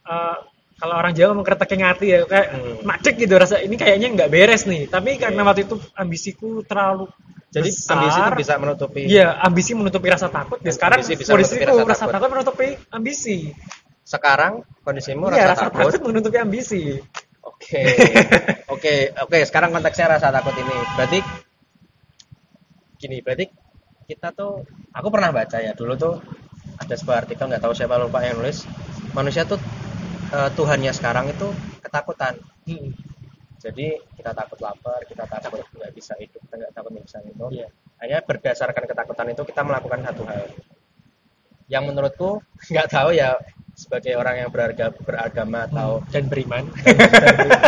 B: uh, kalau orang Jawa ngomong kreteknya ngati ya kayak
A: Hmm.
B: macet gitu rasa ini kayaknya nggak beres nih tapi karena waktu itu ambisiku terlalu
A: jadi
B: besar,
A: ambisi itu bisa menutupi
B: Iya, ambisi menutupi rasa takut. Ya sekarang
A: Ambisi bisa
B: kondisiku
A: rasa
B: rasa,
A: takut.
B: takut menutupi ambisi.
A: sekarang kondisimu
B: Iya,
A: rasa,
B: rasa
A: takut
B: takut menutupi ambisi.
A: Oke, oke, oke. Sekarang konteksnya rasa takut ini. Berarti gini, berarti kita tuh, aku pernah baca ya dulu tuh ada sebuah artikel nggak tahu siapa lupa yang nulis. Manusia tuh eh, Tuhannya sekarang itu ketakutan.
B: Hmm.
A: Jadi kita takut lapar, kita takut nggak bisa hidup, kita nggak takut bisa itu.
B: Iya.
A: Hanya berdasarkan ketakutan itu kita melakukan satu hal. Yang menurutku nggak tahu ya sebagai orang yang berharga, beragama atau
B: Dan beriman.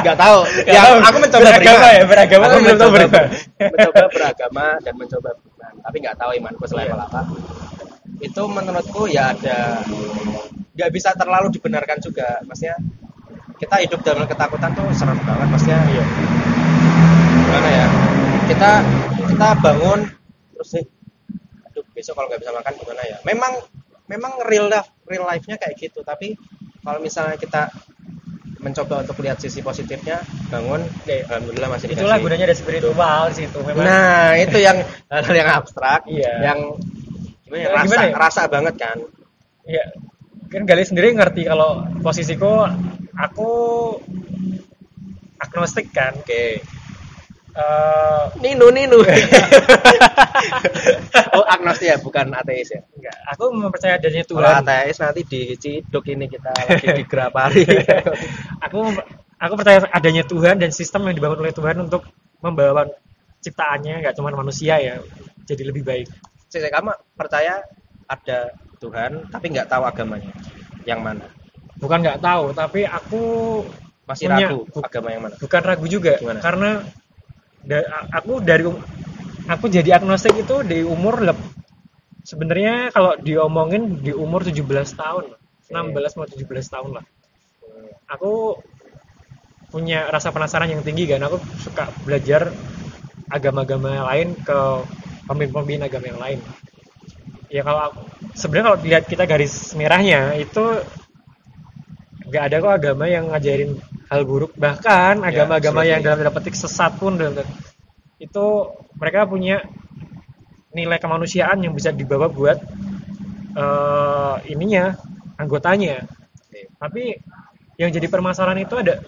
A: nggak tahu.
B: Tahu.
A: aku mencoba
B: Beragama
A: beriman.
B: ya, beragama
A: aku
B: tapi belum tahu
A: mencoba,
B: beriman.
A: mencoba beragama dan mencoba beriman. Tapi nggak tahu imanku selevel apa. Itu menurutku ya ada nggak bisa terlalu dibenarkan juga. Maksudnya kita hidup dalam ketakutan tuh serem banget. Maksudnya
B: Iya.
A: gimana ya? Kita kita bangun terus nih aduh besok kalau nggak bisa makan gimana ya? Memang memang real life real life nya kayak gitu tapi kalau misalnya kita mencoba untuk lihat sisi positifnya bangun eh, alhamdulillah masih
B: Itulah
A: dikasih
B: gunanya ada spiritual di situ. Memang
A: nah itu yang hal yang abstrak
B: Iya.
A: yang gimana ya, rasa
B: gimana ya?
A: rasa banget kan
B: Iya. Kan Gali sendiri ngerti kalau posisiku aku agnostik kan.
A: oke
B: Eh,
A: ninu ninu oh agnostik ya bukan ateis ya?
B: Enggak, aku mempercayai adanya
A: kalau
B: Tuhan.
A: ateis nanti diciduk ini kita lagi digerapari
B: aku aku percaya adanya Tuhan dan sistem yang dibangun oleh Tuhan untuk membawa ciptaannya nggak cuma manusia ya jadi lebih baik.
A: Cek, kamu percaya ada Tuhan tapi nggak tahu agamanya. Yang mana?
B: Bukan nggak tahu tapi aku
A: masih
B: Punya-
A: ragu agama yang mana?
B: bukan ragu juga
A: Gimana?
B: karena da- aku dari um- aku jadi agnostik itu di umur lep- sebenarnya kalau diomongin di umur 17 tahun 16 mau 17 tahun lah. Aku punya rasa penasaran yang tinggi kan aku suka belajar agama-agama lain ke pemimpin-pemimpin agama yang lain. Ya kalau aku- sebenarnya kalau dilihat kita garis merahnya itu nggak ada kok agama yang ngajarin hal buruk. Bahkan
A: Ya,
B: agama-agama yang
A: absolutely.
B: dalam tanda petik sesat pun dalam itu mereka punya nilai kemanusiaan yang bisa dibawa buat eh, ininya anggotanya.
A: Oke.
B: tapi yang jadi permasalahan itu ada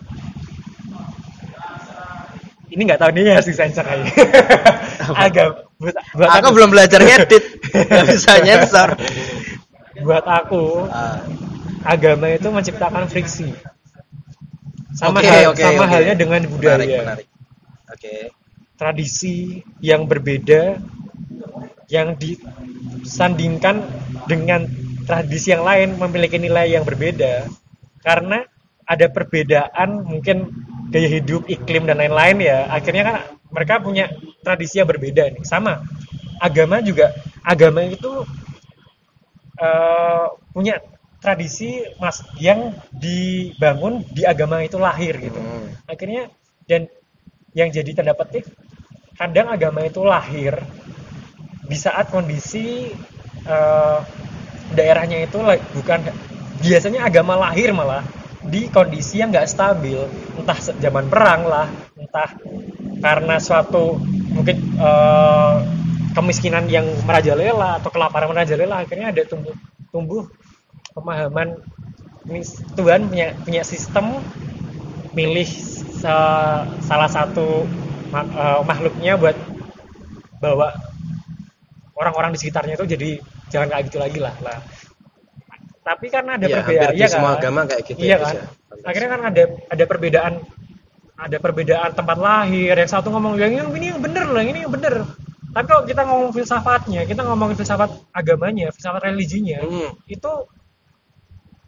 B: ini nggak tahu nih harus disensor aja agak buat, buat
A: aku. belum belajar ngedit. Nggak bisa nyensor.
B: Buat aku
A: Ah,
B: agama itu menciptakan friksi sama
A: Oke,
B: hal-
A: oke,
B: sama
A: oke.
B: halnya dengan budaya.
A: Menarik menarik. Oke.
B: Tradisi yang berbeda yang disandingkan dengan tradisi yang lain memiliki nilai yang berbeda karena ada perbedaan mungkin gaya hidup iklim dan lain-lain ya. Akhirnya kan mereka punya tradisi yang berbeda nih. Sama agama juga. Agama itu eh, punya tradisi mas yang dibangun di agama itu lahir gitu
A: Hmm.
B: akhirnya dan yang jadi tanda petik kadang agama itu lahir di saat kondisi eh, daerahnya itu bukan biasanya agama lahir malah di kondisi yang nggak stabil entah zaman perang lah entah karena suatu mungkin eh, kemiskinan yang merajalela atau kelaparan merajalela akhirnya ada tumbuh tumbuh pemahaman ini Tuhan punya punya sistem milih sa- salah satu eh, makhluknya buat bawa orang-orang di sekitarnya itu jadi jangan kayak gitu lagi lah lah tapi karena ada
A: Iya,
B: perbedaan
A: di
B: iya
A: semua
B: kan?
A: agama kayak gitu
B: iya
A: ya,
B: kan
A: ya.
B: akhirnya kan ada ada perbedaan ada perbedaan tempat lahir yang satu ngomong yang ini yang bener loh yang ini yang bener tapi kalau kita ngomong filsafatnya kita ngomongin filsafat agamanya filsafat religinya
A: Hmm.
B: itu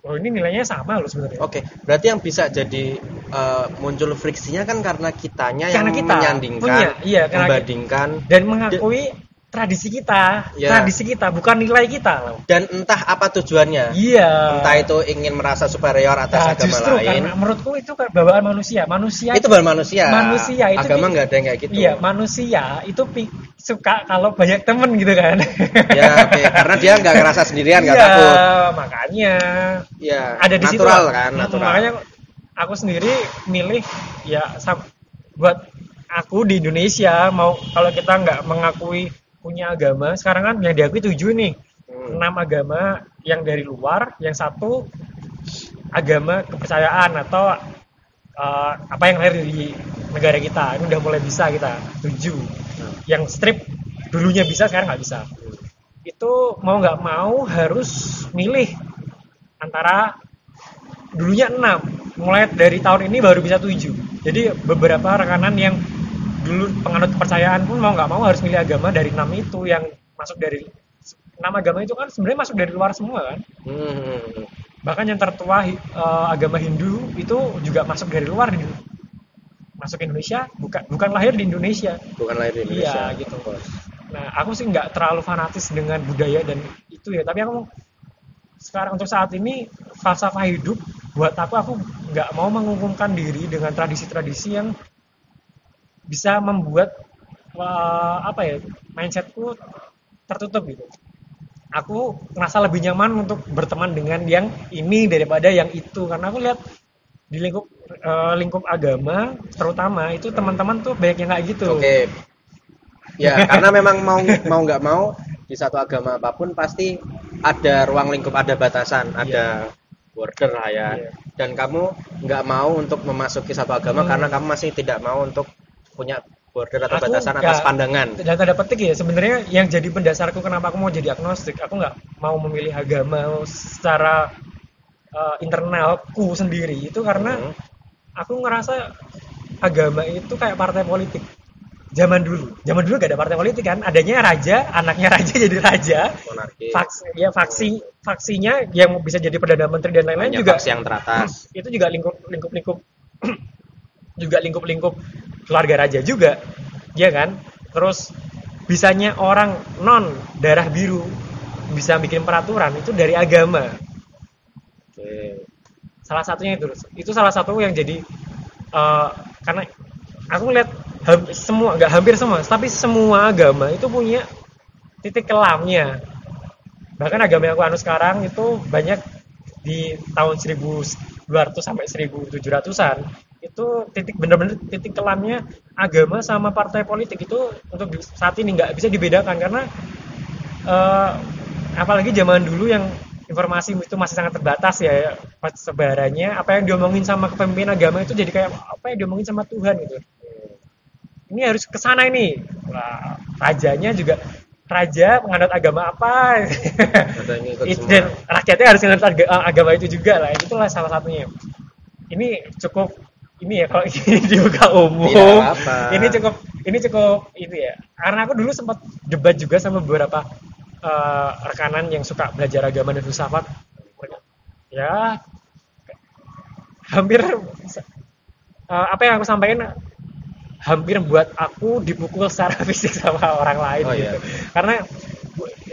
B: oh ini nilainya sama loh sebenarnya.
A: Oke, berarti yang bisa jadi eh, muncul friksinya kan karena kitanya yang
B: Karena kita
A: menyandingkan,
B: punya, iya, karena
A: membandingkan,
B: dan mengakui tradisi kita
A: Ya.
B: tradisi kita bukan nilai kita loh
A: dan entah apa tujuannya.
B: iya
A: Entah itu ingin merasa superior atas
B: Nah,
A: agama
B: justru
A: lain.
B: karena menurutku itu kan bawaan manusia manusia
A: Itu baru manusia.
B: Manusia, itu
A: agama nggak ada yang kayak gitu.
B: iya manusia itu suka kalau banyak temen gitu kan
A: Ya, oke. Karena dia nggak ngerasa sendirian, nggak
B: Iya,
A: takut.
B: makanya
A: Iya.
B: ada di situ
A: natural
B: lah.
A: kan,
B: Hmm,
A: natural.
B: makanya aku sendiri milih ya buat aku di Indonesia mau kalau kita nggak mengakui punya agama sekarang kan yang diakui tujuh nih.
A: Hmm.
B: enam agama yang dari luar yang satu agama kepercayaan atau eh, apa yang lahir di negara kita. Ini udah mulai bisa kita tujuh. Yang strip dulunya bisa sekarang nggak bisa. Itu mau nggak mau harus milih antara dulunya enam. Mulai dari tahun ini baru bisa tujuh. Jadi beberapa rekanan yang dulu penganut kepercayaan pun mau nggak mau harus milih agama dari enam itu yang masuk dari enam agama itu kan sebenarnya masuk dari luar semua kan
A: Hmm.
B: bahkan yang tertua eh, agama Hindu itu juga masuk dari luar di masuk Indonesia bukan bukan lahir di Indonesia
A: bukan lahir di Indonesia
B: Iya, gitu. Nah, aku sih nggak terlalu fanatis dengan budaya dan itu ya. Tapi aku sekarang untuk saat ini falsafah hidup buat aku aku nggak mau mengumumkan diri dengan tradisi-tradisi yang bisa membuat wah, apa ya mindsetku tertutup gitu. Aku merasa lebih nyaman untuk berteman dengan yang ini daripada yang itu karena aku lihat di lingkup eh, lingkup agama terutama itu teman-teman tuh banyak yang kayak gitu.
A: oke ya karena memang mau mau nggak mau di satu agama apa pun pasti ada ruang lingkup ada batasan ada border lah ya
B: Iya.
A: dan kamu nggak mau untuk memasuki satu agama
B: Hmm.
A: karena kamu masih tidak mau untuk punya border atau
B: Aku
A: batasan atas pandangan.
B: dan tanda petik ya. Sebenarnya yang jadi pendasarku kenapa aku mau jadi agnostik aku nggak mau memilih agama secara uh, internalku sendiri itu karena
A: Hmm.
B: aku ngerasa agama itu kayak partai politik. Zaman dulu. Zaman dulu gak ada partai politik kan. Adanya raja anaknya raja jadi raja.
A: Monarki.
B: Faksi ya faksi faksinya yang bisa jadi perdana menteri dan lain-lain juga
A: faksi yang teratas.
B: itu juga lingkup lingkup lingkup juga lingkup lingkup keluarga raja juga ya kan? Terus bisanya orang non darah biru bisa bikin peraturan itu dari agama.
A: Oke.
B: Salah satunya itu itu salah satu yang jadi eh, karena aku lihat semua nggak hampir semua tapi semua agama itu punya titik kelamnya. Bahkan agama yang aku anu sekarang itu banyak di tahun 1200 sampai 1700-an itu titik bener-bener titik kelamnya agama sama partai politik itu untuk saat ini nggak bisa dibedakan karena eh, apalagi zaman dulu yang informasi itu masih sangat terbatas ya sebarannya apa yang diomongin sama kepemimpinan agama itu jadi kayak apa yang diomongin sama Tuhan gitu. Ini harus ke sana ini. Wah, rajanya juga raja penganut agama apa? Dan rakyatnya harus menganut aga- agama itu juga lah itulah salah satunya. Ini cukup ini ya kalau ini dibuka umum. Ini cukup ini cukup itu ya. Karena aku dulu sempat debat juga sama beberapa eh, rekanan yang suka belajar agama dan filsafat. Ya hampir eh, apa yang aku sampaikan hampir buat aku dipukul secara fisik sama orang lain
A: Oh,
B: gitu.
A: Iya.
B: karena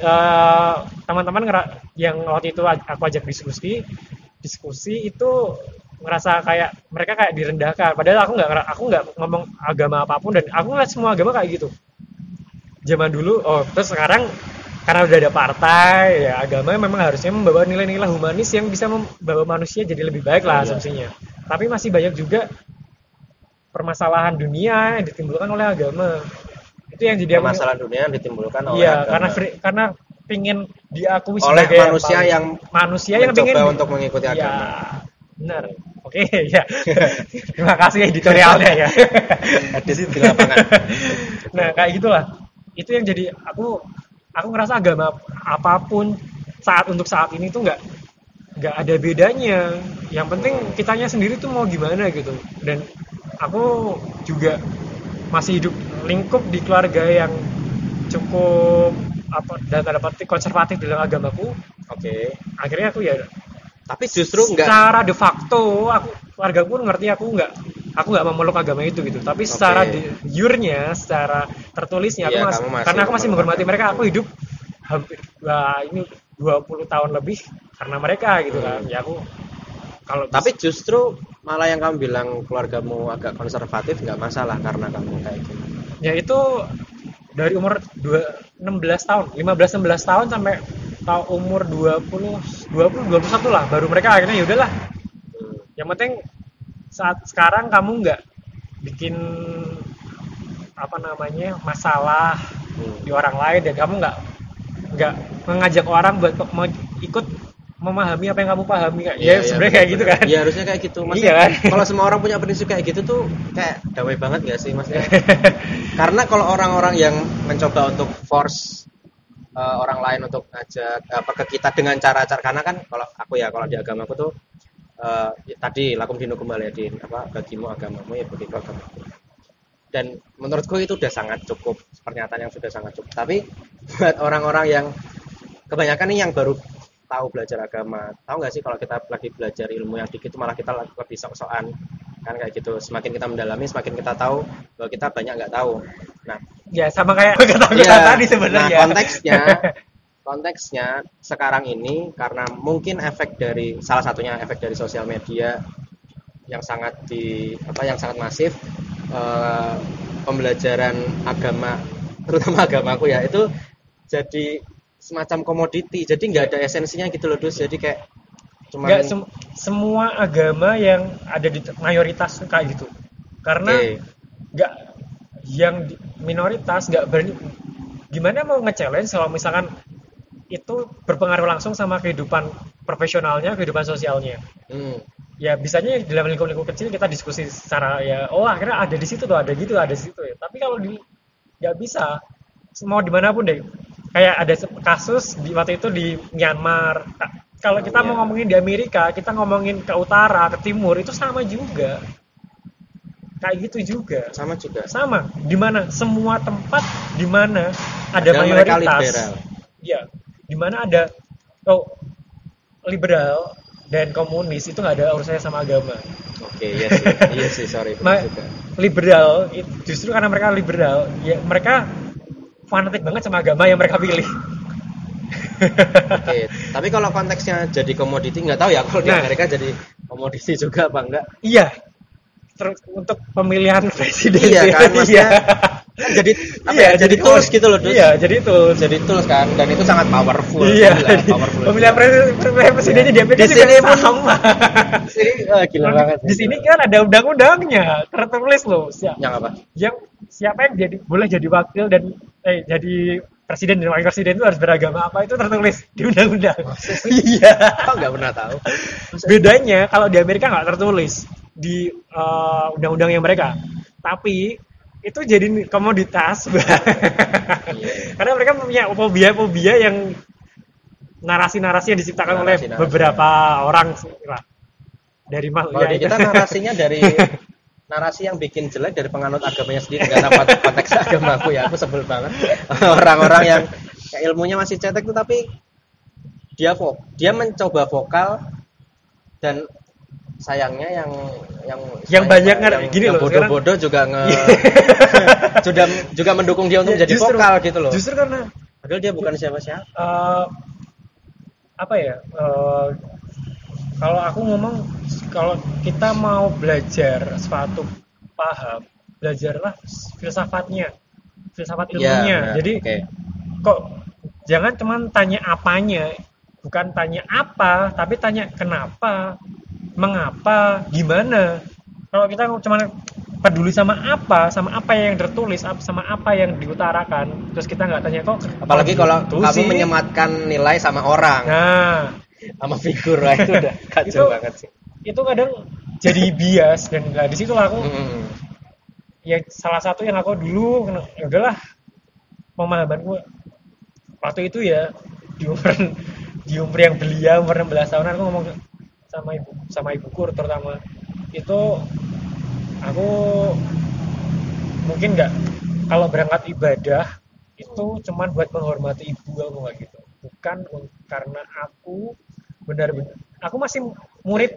B: eh, teman-teman yang waktu itu aku ajak diskusi diskusi itu ngerasa kayak mereka kayak direndahkan padahal aku nggak aku nggak ngomong agama apa pun dan aku ngeliat semua agama kayak gitu zaman dulu oh terus sekarang karena udah ada partai ya agama memang harusnya membawa nilai-nilai humanis yang bisa membawa manusia jadi lebih baik lah
A: Iya.
B: asumsinya tapi masih banyak juga permasalahan dunia yang ditimbulkan oleh agama itu yang jadi
A: permasalahan dunia yang ditimbulkan oleh
B: iya
A: agama.
B: karena fri- karena pingin diakui
A: Oleh
B: sebagai
A: manusia yang
B: manusia yang pingin
A: untuk mengikuti
B: ya
A: agama.
B: benar. Oke ya terima kasih editorialnya ya.
A: Di di lapangan.
B: Nah kayak gitulah. Itu yang jadi aku aku ngerasa agama apa pun saat untuk saat ini tuh nggak nggak ada bedanya. Yang penting kitanya sendiri tuh mau gimana gitu. Dan aku juga masih hidup lingkup di keluarga yang cukup apa dan tanda petik konservatif dalam agamaku.
A: Oke.
B: Akhirnya aku ya
A: tapi justru enggak.
B: secara de facto aku keluarga pun ngerti aku nggak aku nggak memeluk agama itu gitu. Tapi secara
A: Oke.
B: de jure-nya secara tertulisnya aku
A: Iya,
B: masih,
A: masih
B: karena aku masih menghormati mereka aku hidup hampir wah ini 20 tahun lebih karena mereka gitu kan.
A: Hmm.
B: ya aku kalau
A: tapi justru malah yang kamu bilang keluargamu agak konservatif nggak masalah karena kamu kayak gitu.
B: Ya itu dari umur 2, 16 tahun. 15 16 tahun sampai tahun umur 20 20 21 lah. Baru mereka akhirnya ya udahlah. Yang penting saat sekarang kamu nggak bikin apa namanya masalah
A: Hmm.
B: di orang lain. Dan kamu nggak nggak mengajak orang buat ikut memahami apa yang kamu pahami kayak
A: Iya,
B: ya
A: iya,
B: sebenarnya kayak gitu kan
A: Iya harusnya kayak gitu. Maksudnya,
B: Iya kan?
A: Kalau semua orang punya prinsip kayak gitu tuh kayak damai banget gak sih maksudnya? Karena kalau orang-orang yang mencoba untuk force uh, orang lain untuk ngajak apa ke kita dengan cara-cara karena kan kalau aku ya kalau di agamaku tuh uh, ya tadi lakum dinu kumaladin apa bagimu agamamu ya bagiku agamaku. Dan menurutku itu udah sangat cukup pernyataan yang sudah sangat cukup. Tapi buat orang-orang yang kebanyakan nih yang baru tahu belajar agama. Tahu nggak sih kalau kita lagi belajar ilmu yang dikit malah kita lebih sok-sokan? Kan kayak gitu. Semakin kita mendalami semakin kita tahu bahwa kita banyak nggak tahu. Nah
B: ya sama kayak kata-kata
A: iya,
B: tadi sebenarnya.
A: Nah konteksnya konteksnya sekarang ini karena mungkin efek dari salah satunya efek dari sosial media yang sangat di apa yang sangat masif eh, pembelajaran agama terutama agamaku ya itu jadi semacam komoditi. Jadi nggak ada esensinya gitu loh dus. Jadi kayak cuman
B: nggak sem- semua agama yang ada di mayoritas kayak gitu. Karena nggak yang di- minoritas nggak berani gimana mau nge-challenge kalau misalkan itu berpengaruh langsung sama kehidupan profesionalnya kehidupan sosialnya?
A: Hmm.
B: ya bisanya dalam lingkup-lingkup kecil kita diskusi secara ya oh akhirnya ada di situ tuh ada gitu ada di situ ya. Tapi kalau di nggak bisa mau di mana pun deh kayak ada kasus di waktu itu di Myanmar. Ka- kalau kita
A: Oh,
B: mau
A: iya.
B: ngomongin di Amerika kita ngomongin ke utara ke timur itu sama juga. Kayak gitu juga.
A: Sama juga.
B: Sama. Di mana? Semua tempat di mana ada
A: mereka
B: mayoritas.
A: liberal.
B: ya di mana ada oh liberal dan komunis itu nggak ada urusannya sama agama.
A: Oke iya sih. Iya sih sorry.
B: Ma-
A: juga
B: liberal justru karena mereka liberal ya mereka fanatik banget sama agama yang mereka pilih.
A: Oke tapi kalau konteksnya jadi komoditi nggak tahu ya kalau di
B: Nah.
A: Amerika jadi komoditi juga apa enggak?
B: Iya. Ter- untuk pemilihan presiden
A: Iya kan, maksudnya
B: Iya.
A: kan jadi apa
B: Iya,
A: ya, jadi tools gitu loh dus
B: iya jadi tools.
A: Jadi tools kan dan itu sangat powerful
B: iya.
A: Gila,
B: jadi
A: powerful.
B: pemilihan presiden pemilihan presidennya di Amerika
A: Di
B: juga
A: sini pun-
B: sama.
A: Sini, wah, gila banget
B: di sini kan ada undang-undangnya tertulis loh. Siapa
A: yang apa?
B: Yang siapa yang jadi boleh jadi wakil dan eh jadi presiden dan wakil presiden itu harus beragama apa? Itu tertulis di undang-undang. Iya.
A: Kok nggak pernah tahu?
B: Bedanya kalau di Amerika nggak tertulis di eh, undang-undangnya mereka. Tapi itu jadi komoditas.
A: Iya.
B: karena mereka punya fobia-fobia yang narasi-narasi yang diciptakan oleh
A: Narasi-narasi.
B: beberapa orang lah. Dari mal ya,
A: kita narasinya dari narasi yang bikin jelek dari penganut agamanya sendiri nggak dapat konteks agamaku ya aku sebel banget. Orang-orang yang kayak ilmunya masih cetek tuh tapi dia vok dia mencoba vokal dan sayangnya yang yang
B: Yang banyak
A: yang,
B: gini
A: yang
B: loh,
A: bodoh-bodoh juga nge sudah juga mendukung dia untuk
B: Ya, justru-
A: vokal gitu loh.
B: justru karena
A: padahal dia bukan siapa-siapa.
B: Eh, apa ya eh, kalau aku ngomong kalau kita mau belajar suatu paham belajarlah filsafatnya filsafat
A: Iya,
B: ilmunya
A: benar.
B: jadi
A: Oke.
B: kok jangan cuman tanya apanya bukan tanya apa tapi tanya kenapa mengapa gimana kalau kita cuma peduli sama apa sama apa yang tertulis sama apa yang diutarakan terus kita nggak tanya kok
A: apalagi kalau
B: gitu
A: kamu
B: sih?"
A: menyematkan nilai sama orang
B: nah
A: sama figur lah itu udah kacau
B: Itu-
A: banget sih.
B: itu kadang jadi bias dan nah, di situ aku
A: Mm.
B: ya salah satu yang aku dulu ya udahlah pemahamanku waktu itu ya di umur di umur yang belia umur 16 tahunan aku ngomong sama ibu sama ibuku terutama. Itu aku mungkin nggak kalau berangkat ibadah itu cuman buat menghormati ibu aku nggak gitu. Bukan karena aku benar-benar aku masih murid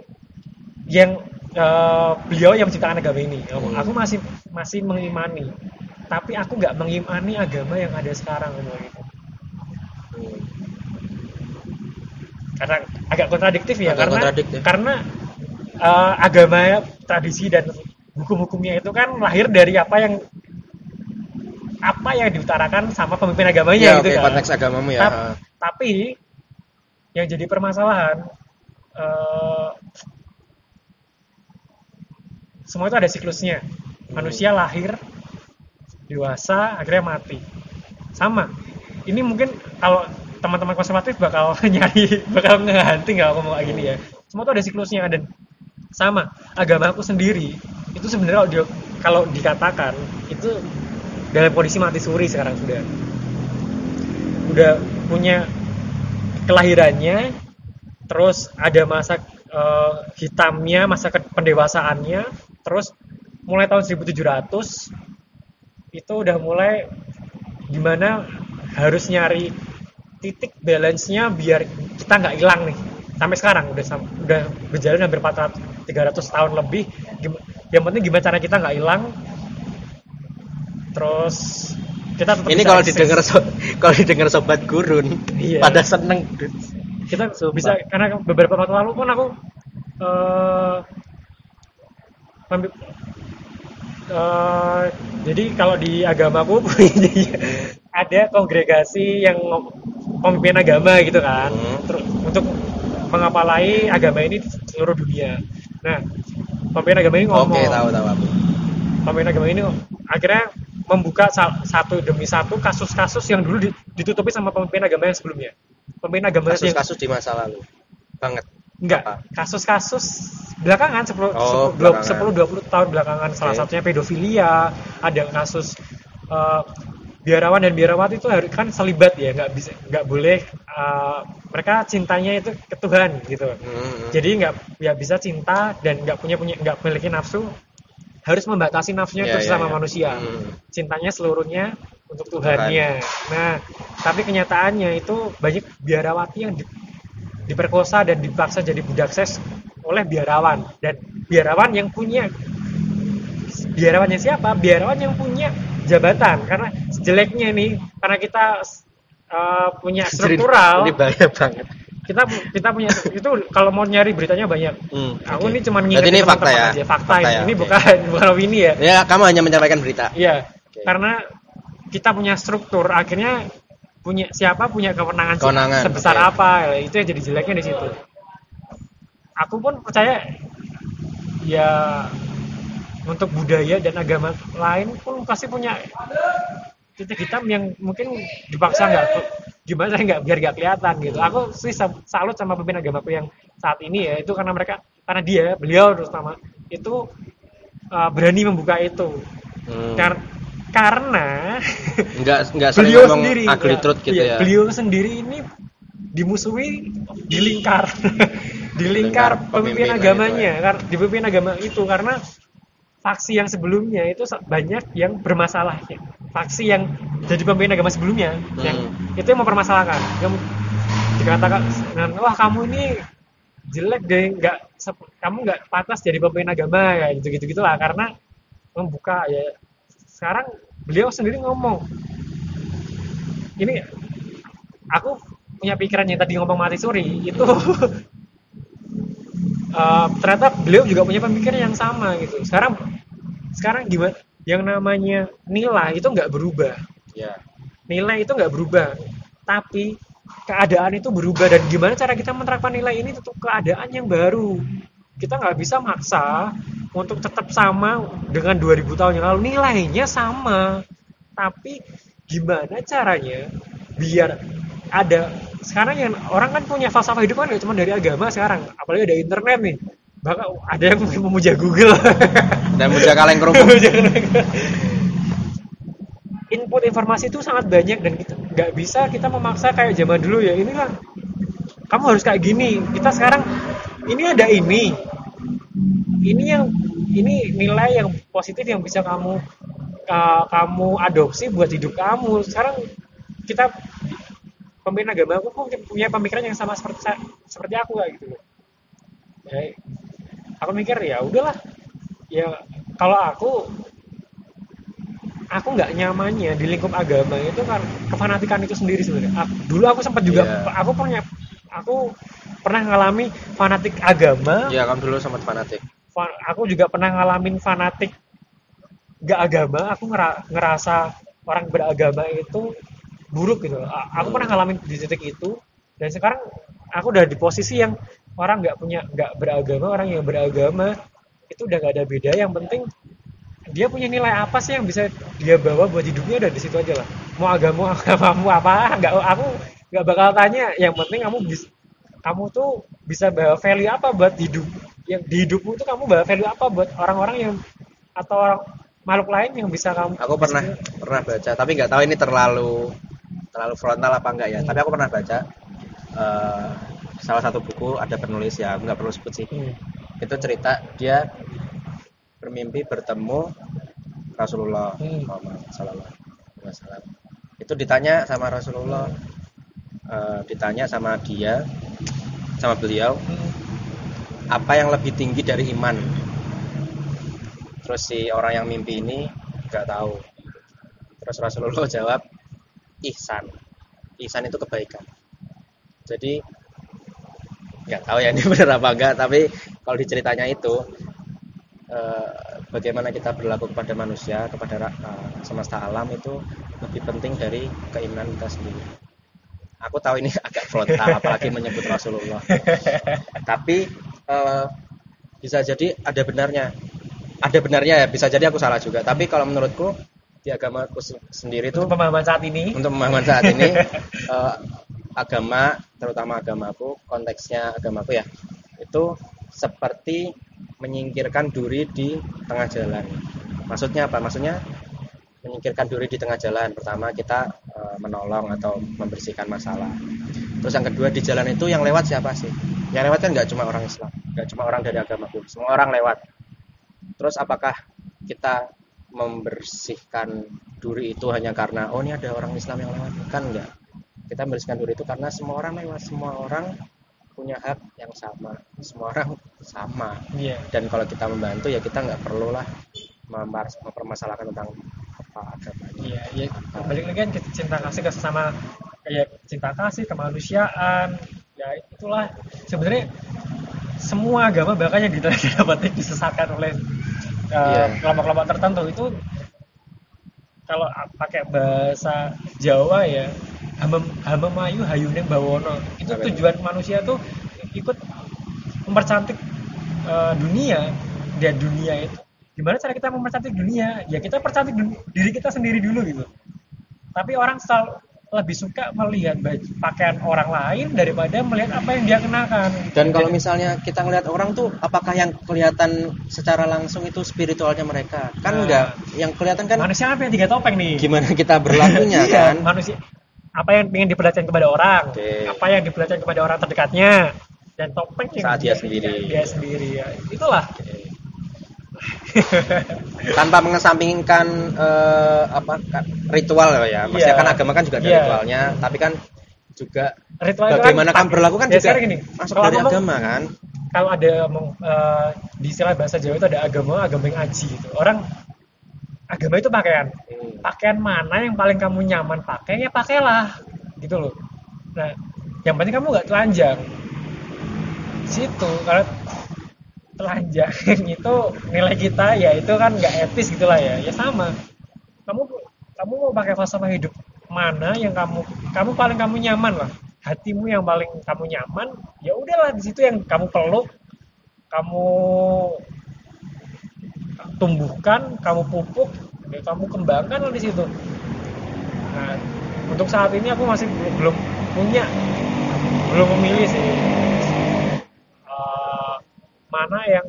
B: yang eh, beliau yang menciptakan agama ini
A: Hmm.
B: aku masih masih mengimani tapi aku nggak mengimani agama yang ada sekarang gitu
A: Hmm.
B: karena agak kontradiktif ya
A: Agak
B: karena
A: kontradiktif.
B: karena eh, agama tradisi dan hukum-hukumnya itu kan lahir dari apa yang apa yang diutarakan sama pemimpin agamanya
A: Iya,
B: gitu
A: oke,
B: kan.
A: konteks agamamu ya.
B: Tap- tapi yang jadi permasalahan eh, semua itu ada siklusnya. Manusia lahir dewasa akhirnya mati. Sama. Ini mungkin kalau teman-teman konservatif bakal nyari bakal ngehanti nggak ngomong kayak gini ya. Semua itu ada siklusnya dan sama. Agama aku sendiri itu sebenarnya kalau, dia- kalau dikatakan itu dalam kondisi mati suri sekarang sudah. Udah punya kelahirannya terus ada masa eh, hitamnya masa pendewasaannya terus mulai tahun 1700 itu udah mulai gimana harus nyari titik balance-nya biar kita nggak hilang nih. Sampai sekarang udah udah berjalan hampir 400 300 tahun lebih. Yang penting gimana cara kita nggak hilang. Terus kita tetap
A: Ini kalau didengar so- kalau didengar sobat gurun
B: Iya.
A: pada seneng.
B: kita
A: Sumpah.
B: bisa karena beberapa waktu lalu pun aku pembi- eh, jadi kalau di agamaku ada kongregasi yang pemimpin agama gitu kan
A: Hmm.
B: Terus untuk mengapalai agama ini di seluruh dunia nah pemimpin agama ini ngomong
A: Oke, tahu tahu aku.
B: pemimpin agama ini akhirnya membuka sa- satu demi satu kasus-kasus yang dulu di- ditutupi sama pemimpin agama yang sebelumnya pemimpin agama yang
A: Kasus-kasus di masa lalu. Banget.
B: Enggak, kasus-kasus belakangan 10
A: Oh,
B: 10
A: belakangan.
B: 10 20 tahun belakangan salah
A: Oke.
B: satunya pedofilia, ada kasus eh, biarawan dan biarawati itu harus kan selibat ya, nggak bisa nggak boleh eh, mereka cintanya itu ke Tuhan gitu.
A: Hmm.
B: Jadi nggak ya bisa cinta dan nggak punya punya nggak memiliki nafsu harus membatasi nafsunya
A: Iya,
B: itu
A: iya,
B: sama
A: iya.
B: manusia.
A: Hmm.
B: Cintanya seluruhnya untuk Tuhannya. Nah, tapi kenyataannya itu banyak biarawati yang di- diperkosa dan dipaksa jadi budak seks oleh biarawan dan biarawan yang punya biarawannya siapa? Biarawan yang punya jabatan karena jeleknya nih karena kita uh, punya struktural
A: Ini bahaya banget.
B: Kita kita punya itu kalau mau nyari beritanya banyak
A: Hmm,
B: aku
A: oke.
B: ini cuma
A: Berarti ini fakta ya?
B: aja fakta,
A: Fakta
B: ini.
A: ya,
B: ini
A: oke.
B: bukan bukan opini ya
A: Ya, kamu hanya menyampaikan berita.
B: Iya,
A: Oke.
B: karena kita punya struktur, akhirnya punya siapa punya kewenangan,
A: Kewenangan,
B: sebesar
A: oke.
B: apa, ya, itu yang jadi jeleknya di situ. Aku pun percaya, ya untuk budaya dan agama lain pun pasti punya titik hitam yang mungkin dipaksa nggak gimana nggak biar nggak kelihatan gitu. Aku sih sa- salut sama pemimpin agamaku yang saat ini ya itu karena mereka karena dia beliau terutama itu uh, berani membuka itu
A: Hmm.
B: Kar- karena
A: Enggak enggak
B: beliau sendiri
A: ugly
B: ya,
A: truth gitu
B: iya,
A: ya.
B: beliau sendiri ini dimusuhi di lingkar di lingkar pemimpin agamanya kar- di pemimpin agama itu karena faksi yang sebelumnya itu banyak yang bermasalah ya. faksi yang jadi pemimpin agama sebelumnya yang
A: Hmm.
B: itu yang mempermasalahkan yang dikatakan wah kamu ini jelek deh nggak kamu nggak pantas jadi pemimpin agama ya gitu gitu gitulah karena membuka ya sekarang beliau sendiri ngomong ini aku punya pikiran yang tadi ngomong mati suri itu eh, ternyata beliau juga punya pemikiran yang sama gitu. Sekarang sekarang gimana? Yang namanya nilai itu nggak berubah.
A: Ya.
B: nilai itu nggak berubah. Tapi keadaan itu berubah. Dan gimana cara kita menerapkan nilai ini? Untuk keadaan yang baru. Kita nggak bisa maksa untuk tetap sama dengan 2000 tahun yang lalu. Nilainya sama. Tapi gimana caranya biar ada sekarang yang orang kan punya falsafah hidup kan nggak cuma dari agama sekarang apalagi ada internet nih. Bahkan ada yang memuja Google.
A: Dan muja kaleng kerupuk.
B: input informasi itu sangat banyak dan kita nggak bisa kita memaksa kayak zaman dulu ya ini kan kamu harus kayak gini kita sekarang ini ada ini. Ini yang ini nilai yang positif yang bisa kamu uh, kamu adopsi buat hidup kamu. Sekarang kita pemimpin agama aku pun punya pemikiran yang sama seperti seperti aku kayak gitu loh ya, aku mikir ya udahlah ya kalau aku aku nggak nyamannya di lingkup agama itu kan kefanatikan itu sendiri sebenarnya. Aku- Dulu aku sempat juga,
A: Iya.
B: aku punya, aku pernah ngalami fanatik agama.
A: Ya, kamu dulu sempat fanatik.
B: fa- Aku juga pernah ngalamin fanatik gak agama. Aku ngera- ngerasa orang beragama itu buruk gitu. Aku pernah ngalamin di titik itu. Dan sekarang aku udah di posisi yang orang nggak punya nggak beragama, orang yang beragama itu udah gak ada beda. Yang penting dia punya nilai apa sih yang bisa dia bawa buat hidupnya? Udah di situ aja lah. Mau agama agamamu apa? Nggak aku nggak bakal tanya. Yang penting kamu bisa kamu tuh bisa bawa value apa buat hidup? Yang di hidupmu tuh kamu bawa value apa buat orang-orang yang atau orang makhluk lain yang bisa kamu
A: aku pernah pernah baca tapi nggak tahu ini terlalu terlalu frontal apa enggak ya tapi aku pernah baca eh, salah satu buku ada penulis ya nggak perlu sebut sih
B: Hmm.
A: itu cerita dia bermimpi bertemu Rasulullah
B: Hmm.
A: Muhammad Sallallahu Alaihi Wasallam itu ditanya sama Rasulullah eh, ditanya sama dia sama beliau
B: Hmm.
A: apa yang lebih tinggi dari iman terus si orang yang mimpi ini nggak tahu terus Rasulullah jawab ihsan. Ihsan itu kebaikan. Jadi nggak tahu ya ini benar apa enggak tapi kalau diceritanya itu eh, bagaimana kita berlaku kepada manusia kepada eh, semesta alam itu lebih penting dari keimanan kita sendiri. Aku tahu ini agak frontal apalagi menyebut Rasulullah. Tapi eh, bisa jadi ada benarnya. Ada benarnya ya bisa jadi aku salah juga. Tapi kalau menurutku di agamaku se- sendiri itu
B: untuk pemahaman saat ini.
A: Untuk pemahaman saat ini eh, agama terutama agamaku konteksnya agamaku ya itu seperti menyingkirkan duri di tengah jalan. Maksudnya apa? Maksudnya menyingkirkan duri di tengah jalan. Pertama kita eh, menolong atau membersihkan masalah. Terus yang kedua di jalan itu yang lewat siapa sih? Yang lewat kan nggak cuma orang Islam nggak cuma orang dari agamaku. Semua orang lewat. Terus apakah kita membersihkan duri itu hanya karena oh ini ada orang Islam yang lewat. Kan enggak. Kita membersihkan duri itu karena semua orang lewat. Semua orang punya hak yang sama. Semua orang sama.
B: Iya.
A: Dan kalau kita membantu ya kita nggak perlulah memar- mempermasalahkan tentang apa agamanya
B: iya iya. Balik lagi kan cinta kasih ke sesama kayak cinta kasih kemanusiaan. Ya itulah. Sebenarnya semua agama bahkan yang didapatkan disesatkan oleh uh,
A: Iya.
B: kelompok-kelompok tertentu itu kalau pakai bahasa Jawa ya hama mayu hayune bawono itu tujuan manusia tuh ikut mempercantik uh, dunia. Dan dunia itu. Gimana cara kita mempercantik dunia? Ya kita percantik diri kita sendiri dulu gitu. Tapi orang selalu lebih suka melihat baju, pakaian orang lain daripada melihat apa yang dia kenakan.
A: Dan kalau misalnya kita ngelihat orang tuh apakah yang kelihatan secara langsung itu spiritualnya mereka? Kan
B: Nah.
A: enggak yang kelihatan kan
B: manusia apa yang tiga topeng nih?
A: gimana kita berlakunya
B: Iya,
A: kan?
B: manusia apa yang ingin diperlihatkan kepada orang?
A: Oke.
B: apa yang diperlihatkan kepada orang terdekatnya? Dan topeng yang
A: Saat dia sendiri.
B: dia sendiri ya. Itulah
A: tanpa mengesampingkan eh, apa kan, ritual ya maksudnya
B: Iya.
A: kan agama kan juga ada
B: Iya.
A: ritualnya tapi kan juga
B: ritual itu
A: bagaimana kan berlaku kan
B: ya,
A: juga
B: gini
A: masuk dari
B: ngomong-
A: agama kan
B: kalau ada eh, di istilah bahasa Jawa itu ada agama agama yang aji gitu orang agama itu pakaian
A: Hmm.
B: pakaian mana yang paling kamu nyaman pakai ya pakailah gitu loh nah yang penting kamu nggak telanjang situ kalau telanjang itu nilai kita ya itu kan nggak etis gitulah ya. Ya sama. Kamu kamu mau pakai falsafah hidup mana yang kamu kamu paling kamu nyaman lah. Hatimu yang paling kamu nyaman ya udahlah di situ yang kamu peluk kamu tumbuhkan kamu pupuk ya kamu kembangkan lah di situ. Nah untuk saat ini aku masih belum, punya belum memilih sih mana yang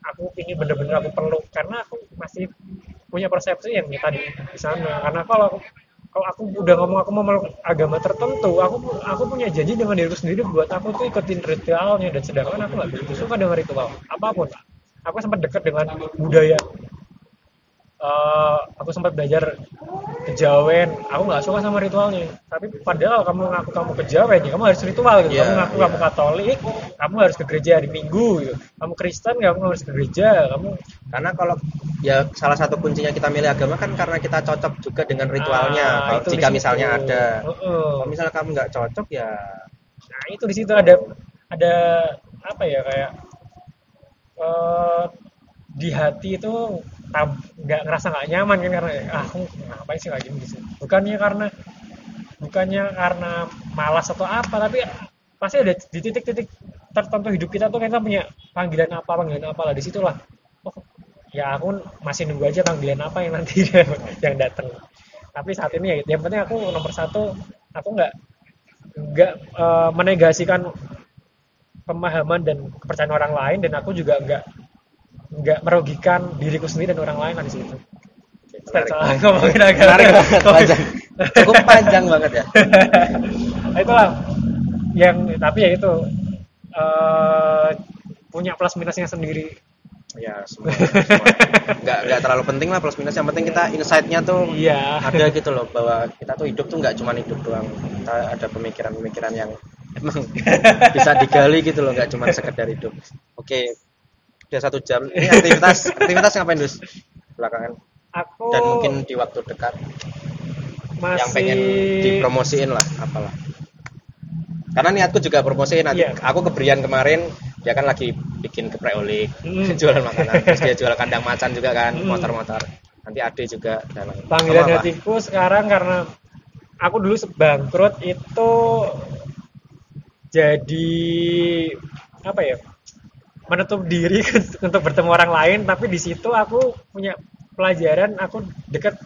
B: aku ini bener-bener aku perlu. Karena aku masih punya persepsi yang ya tadi di sana. Karena kalau aku kalau aku udah ngomong aku mau agama tertentu aku aku punya janji dengan diriku sendiri buat aku tuh ikutin ritualnya. Dan sedangkan aku nggak begitu suka dengan ritual apa pun. Aku sempat dekat dengan budaya. Eh, aku sempat belajar kejawen. Aku nggak suka sama ritualnya. Tapi padahal kamu ngaku kamu kejawen ya kamu harus ritual gitu.
A: Iya,
B: kamu ngaku
A: iya.
B: kamu katolik kamu harus ke gereja hari minggu gitu. Kamu kristen ya kamu harus ke gereja kamu
A: karena kalau ya salah satu kuncinya kita milih agama kan karena kita cocok juga dengan ritualnya.
B: Ah,
A: kalau jika misalnya ada.
B: Heeh.
A: kalau misalnya kamu nggak cocok ya
B: nah itu di situ ada ada apa ya kayak eh di hati itu nggak ngerasa nggak nyaman kan karena ah aku ngapain sih lagi di sini? Bukannya karena bukannya karena malas atau apa tapi pasti ada di titik-titik tertentu hidup kita tuh kita punya panggilan apa panggilan apa lah di situlah oh ya aku masih nunggu aja panggilan apa yang nanti yang datang tapi saat ini ya yang penting aku nomor satu aku nggak nggak eh, menegasikan pemahaman dan kepercayaan orang lain dan aku juga nggak nggak merugikan diriku sendiri dan orang lain lah di situ. Salah ngomongin agak
A: Menarik banget, panjang. Cukup panjang banget ya.
B: Nah, itulah yang tapi ya itu eh, punya plus minusnya sendiri.
A: Ya, semua. semua. Nggak, nggak terlalu penting lah plus minus. Yang penting kita insight-nya tuh
B: Iya.
A: ada gitu loh bahwa kita tuh hidup tuh nggak cuma hidup doang. Kita ada pemikiran-pemikiran yang emang bisa digali gitu loh, nggak cuma sekedar hidup. Oke, udah satu jam. Ini aktivitas aktivitas ngapain dus? Belakangan
B: Aku
A: dan mungkin di waktu dekat
B: masih
A: yang pengen dipromosiin lah apalah karena niatku juga promosiin nanti
B: Iya.
A: aku keberian kemarin dia kan lagi bikin geprek olik
B: Mm.
A: jualan makanan terus dia jual kandang macan juga kan
B: Mm.
A: motor-motor nanti ade juga dalam
B: panggilan
A: apa?
B: hatiku sekarang karena aku dulu bangkrut itu jadi apa ya menutup diri untuk bertemu orang lain tapi di situ aku punya pelajaran aku dekat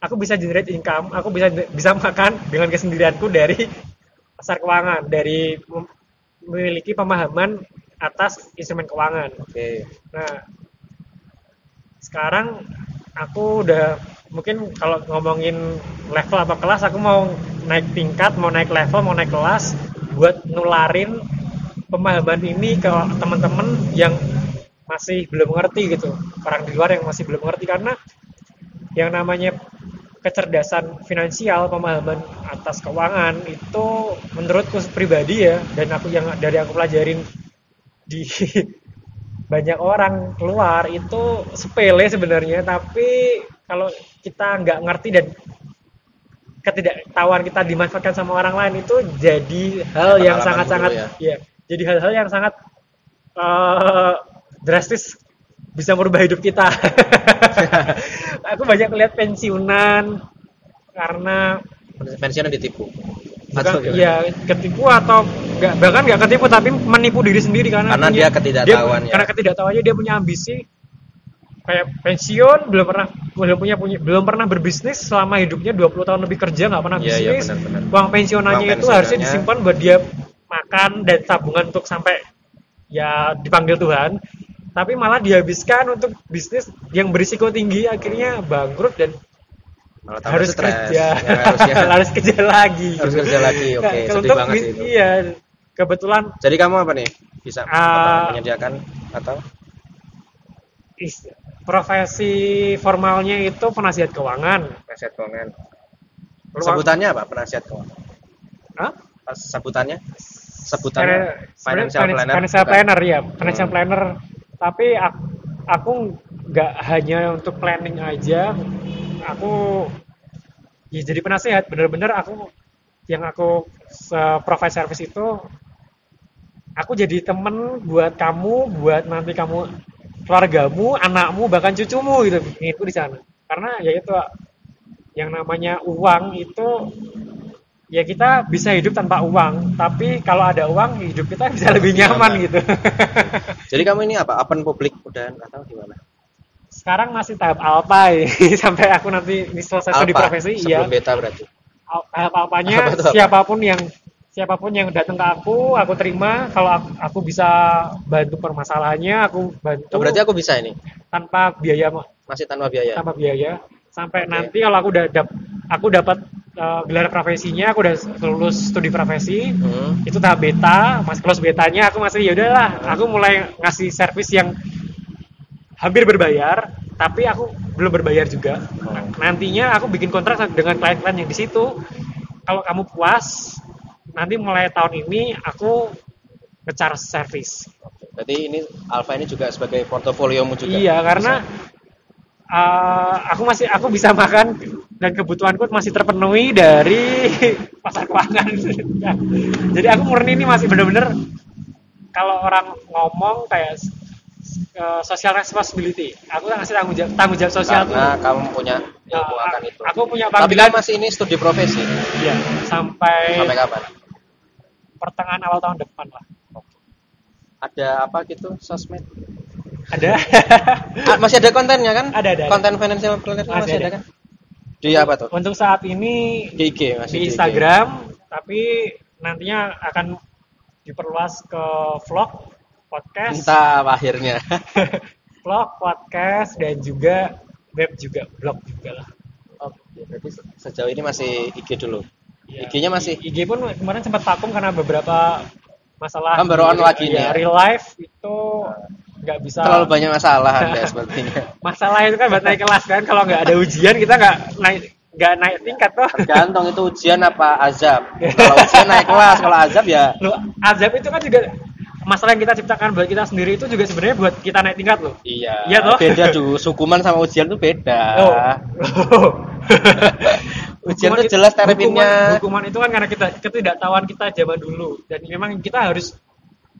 B: aku bisa generate income aku bisa bisa makan dengan kesendirianku dari pasar keuangan dari mem- memiliki pemahaman atas instrumen keuangan.
A: Oke.
B: Nah, sekarang aku udah mungkin kalau ngomongin level apa kelas, aku mau naik tingkat, mau naik level, mau naik kelas buat nularin pemahaman ini ke teman-teman yang masih belum ngerti gitu. Orang di luar yang masih belum ngerti karena yang namanya kecerdasan finansial, pemahaman atas keuangan itu menurutku pribadi ya dan aku yang dari aku pelajarin di banyak orang keluar itu sepele sebenarnya. Tapi kalau kita nggak ngerti dan ketidaktahuan kita dimanfaatkan sama orang lain itu jadi hal yang sangat-sangat
A: dulu
B: ya jadi hal-hal yang sangat eh, drastis bisa merubah hidup kita aku banyak lihat pensiunan karena
A: pensiunnya ditipu
B: bukan
A: Atau gimana?
B: ya ketipu atau nggak bahkan nggak ketipu tapi menipu diri sendiri karena
A: Karena
B: punya-
A: dia ketidaktahuan ya.
B: karena ketidaktahuannya dia punya ambisi kayak pensiun belum pernah belum punya punya belum pernah berbisnis selama hidupnya 20 tahun lebih kerja nggak pernah
A: Iya, iya,
B: bisnis
A: benar-benar.
B: uang pensiunannya
A: Uang
B: itu harusnya disimpan buat dia makan dan tabungan untuk sampai ya dipanggil Tuhan. Tapi malah dihabiskan untuk bisnis yang berisiko tinggi akhirnya bangkrut dan
A: Malah
B: harus
A: stres.
B: kerja.
A: Ya, harusnya
B: harus kerja lagi.
A: Harus kerja lagi. Oke
B: Nah,
A: sedih banget sih itu.
B: iya kebetulan
A: jadi kamu apa nih? Bisa apa, menyediakan atau?
B: Is- profesi formalnya itu penasihat keuangan.
A: Penasihat keuangan.
B: Peluang-
A: sebutannya apa penasihat keuangan?
B: Hah?
A: Pas sebutannya
B: Sebenarnya
A: financial
B: finan-
A: planner
B: financial
A: bukan?
B: planner ya financial
A: Hmm.
B: planner tapi aku, aku nggak hanya untuk planning aja aku ya jadi penasehat bener-bener aku yang aku provide service itu aku jadi temen buat kamu buat nanti kamu keluargamu anakmu bahkan cucumu gitu itu di sana karena ya itu yang namanya uang itu ya kita bisa hidup tanpa uang tapi kalau ada uang hidup kita bisa lebih nyaman.
A: Nyaman.
B: gitu.
A: Jadi kamu ini apa open publik udah atau gimana?
B: Sekarang masih tahap alpha ya. sampai aku nanti ini selesai
A: Alpha,
B: profesi ya
A: beta berarti.
B: Al- tahap alpanya
A: Apa tuh apa?
B: siapa pun yang siapa pun yang datang ke aku aku terima. Kalau aku, aku bisa bantu permasalahannya aku bantu.
A: Oh, berarti aku bisa ini?
B: Tanpa biaya
A: masih tanpa biaya?
B: Tanpa biaya Sampai nanti kalau aku udah dap aku dapat uh, gelar profesinya aku udah lulus studi profesi
A: Hmm.
B: itu tahap beta masih close betanya aku masih ya udahlah aku mulai ngasih servis yang hampir berbayar tapi aku belum berbayar juga. Nah, nantinya aku bikin kontrak dengan klien-klien yang di situ kalau kamu puas nanti mulai tahun ini aku nge-charge service
A: Berarti ini Alpha ini juga sebagai portofoliomu juga.
B: iya karena uh, aku masih aku bisa makan dan kebutuhanku masih terpenuhi dari pasar keuangan jadi aku murni ini masih bener-bener kalau orang ngomong kayak uh, social responsibility aku ngasih tanggung jawab tanggung jawab sosial tuh
A: Karena kamu punya
B: Ya,
A: akan itu.
B: aku punya
A: Tapi
B: panggilan
A: kamu masih ini studi profesi.
B: ya sampai,
A: Sampai kapan?
B: pertengahan awal tahun depan lah
A: ada apa gitu sosmed
B: ada
A: Ah, masih ada kontennya kan
B: Ada, ada, ada.
A: konten financial planner masih,
B: Masih
A: ada.
B: ada.
A: kan di apa tuh
B: untuk saat ini
A: di IG masih
B: di
A: IG.
B: Instagram tapi nantinya akan diperluas ke vlog podcast
A: entah akhirnya
B: vlog podcast dan juga web juga blog juga lah
A: Oke, berarti se- sejauh ini masih IG dulu.
B: Ya,
A: IG-nya masih
B: IG pun kemarin sempat vakum karena beberapa masalah
A: Kan
B: di-
A: lagi nih
B: ya,
A: ya?
B: real life itu nggak bisa
A: terlalu banyak masalah Anda sepertinya.
B: masalah itu kan buat naik kelas kan kalau nggak ada ujian kita nggak naik nggak naik tingkat tuh
A: Tergantung itu ujian apa azab. Kalau ujian naik kelas, kalau azab ya
B: Loh, azab itu kan juga masalah yang kita ciptakan buat kita sendiri itu juga sebenarnya buat kita naik tingkat loh.
A: iya.
B: Iya toh?
A: Beda tuh, hukuman sama ujian tuh beda.
B: Oh.
A: Ujian
B: itu-
A: jelas terapinnya.
B: Hukuman, hukuman itu kan karena kita ketidaktahuan kita zaman dulu dan memang kita harus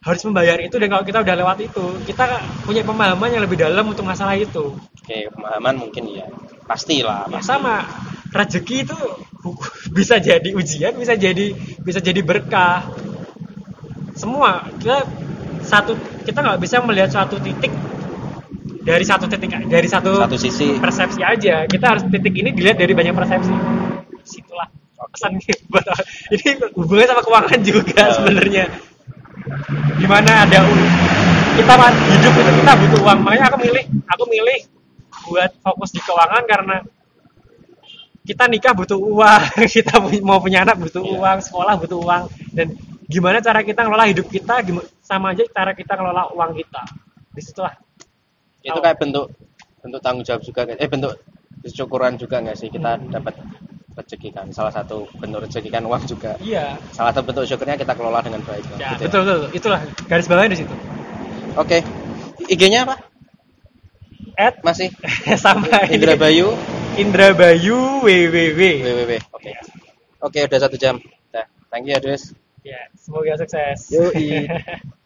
B: harus membayar itu dan kalau kita udah lewat itu kita punya pemahaman yang lebih dalam untuk masalah itu.
A: Oke, pemahaman mungkin ya. Pastilah,
B: Ya,
A: pasti.
B: sama rezeki itu bisa jadi ujian, bisa jadi bisa jadi berkah. Semua kita satu kita nggak bisa melihat suatu titik dari satu titik dari satu,
A: Satu sisi.
B: persepsi aja. Kita harus titik ini dilihat dari banyak persepsi. Situlah pesan buat ini hubungannya sama keuangan juga
A: Oh.
B: sebenarnya. Di mana ada kita hidup itu kita butuh uang makanya aku milih aku milih buat fokus di keuangan karena kita nikah butuh uang, kita mau punya anak butuh
A: Iya.
B: uang, sekolah butuh uang, dan gimana cara kita ngelola hidup kita, sama aja cara kita ngelola uang kita. Di situlah.
A: Itu kayak bentuk bentuk tanggung jawab juga. Eh bentuk kesyukuran juga nggak sih kita dapat rezeki kan. Salah satu bentuk rezeki kan uang juga.
B: Iya.
A: Salah satu bentuk syukurnya kita kelola dengan baik.
B: Ya,
A: gitu
B: betul, betul. Itulah garis bawahnya di situ.
A: Oke. IG-nya apa?
B: At
A: Masih
B: sama
A: Indra
B: ini.
A: Bayu
B: Indra Bayu www.
A: www. Oke. Oke, udah satu jam. Dah. Thank you ya, Des.
B: Ya, semoga sukses.
A: Yoi.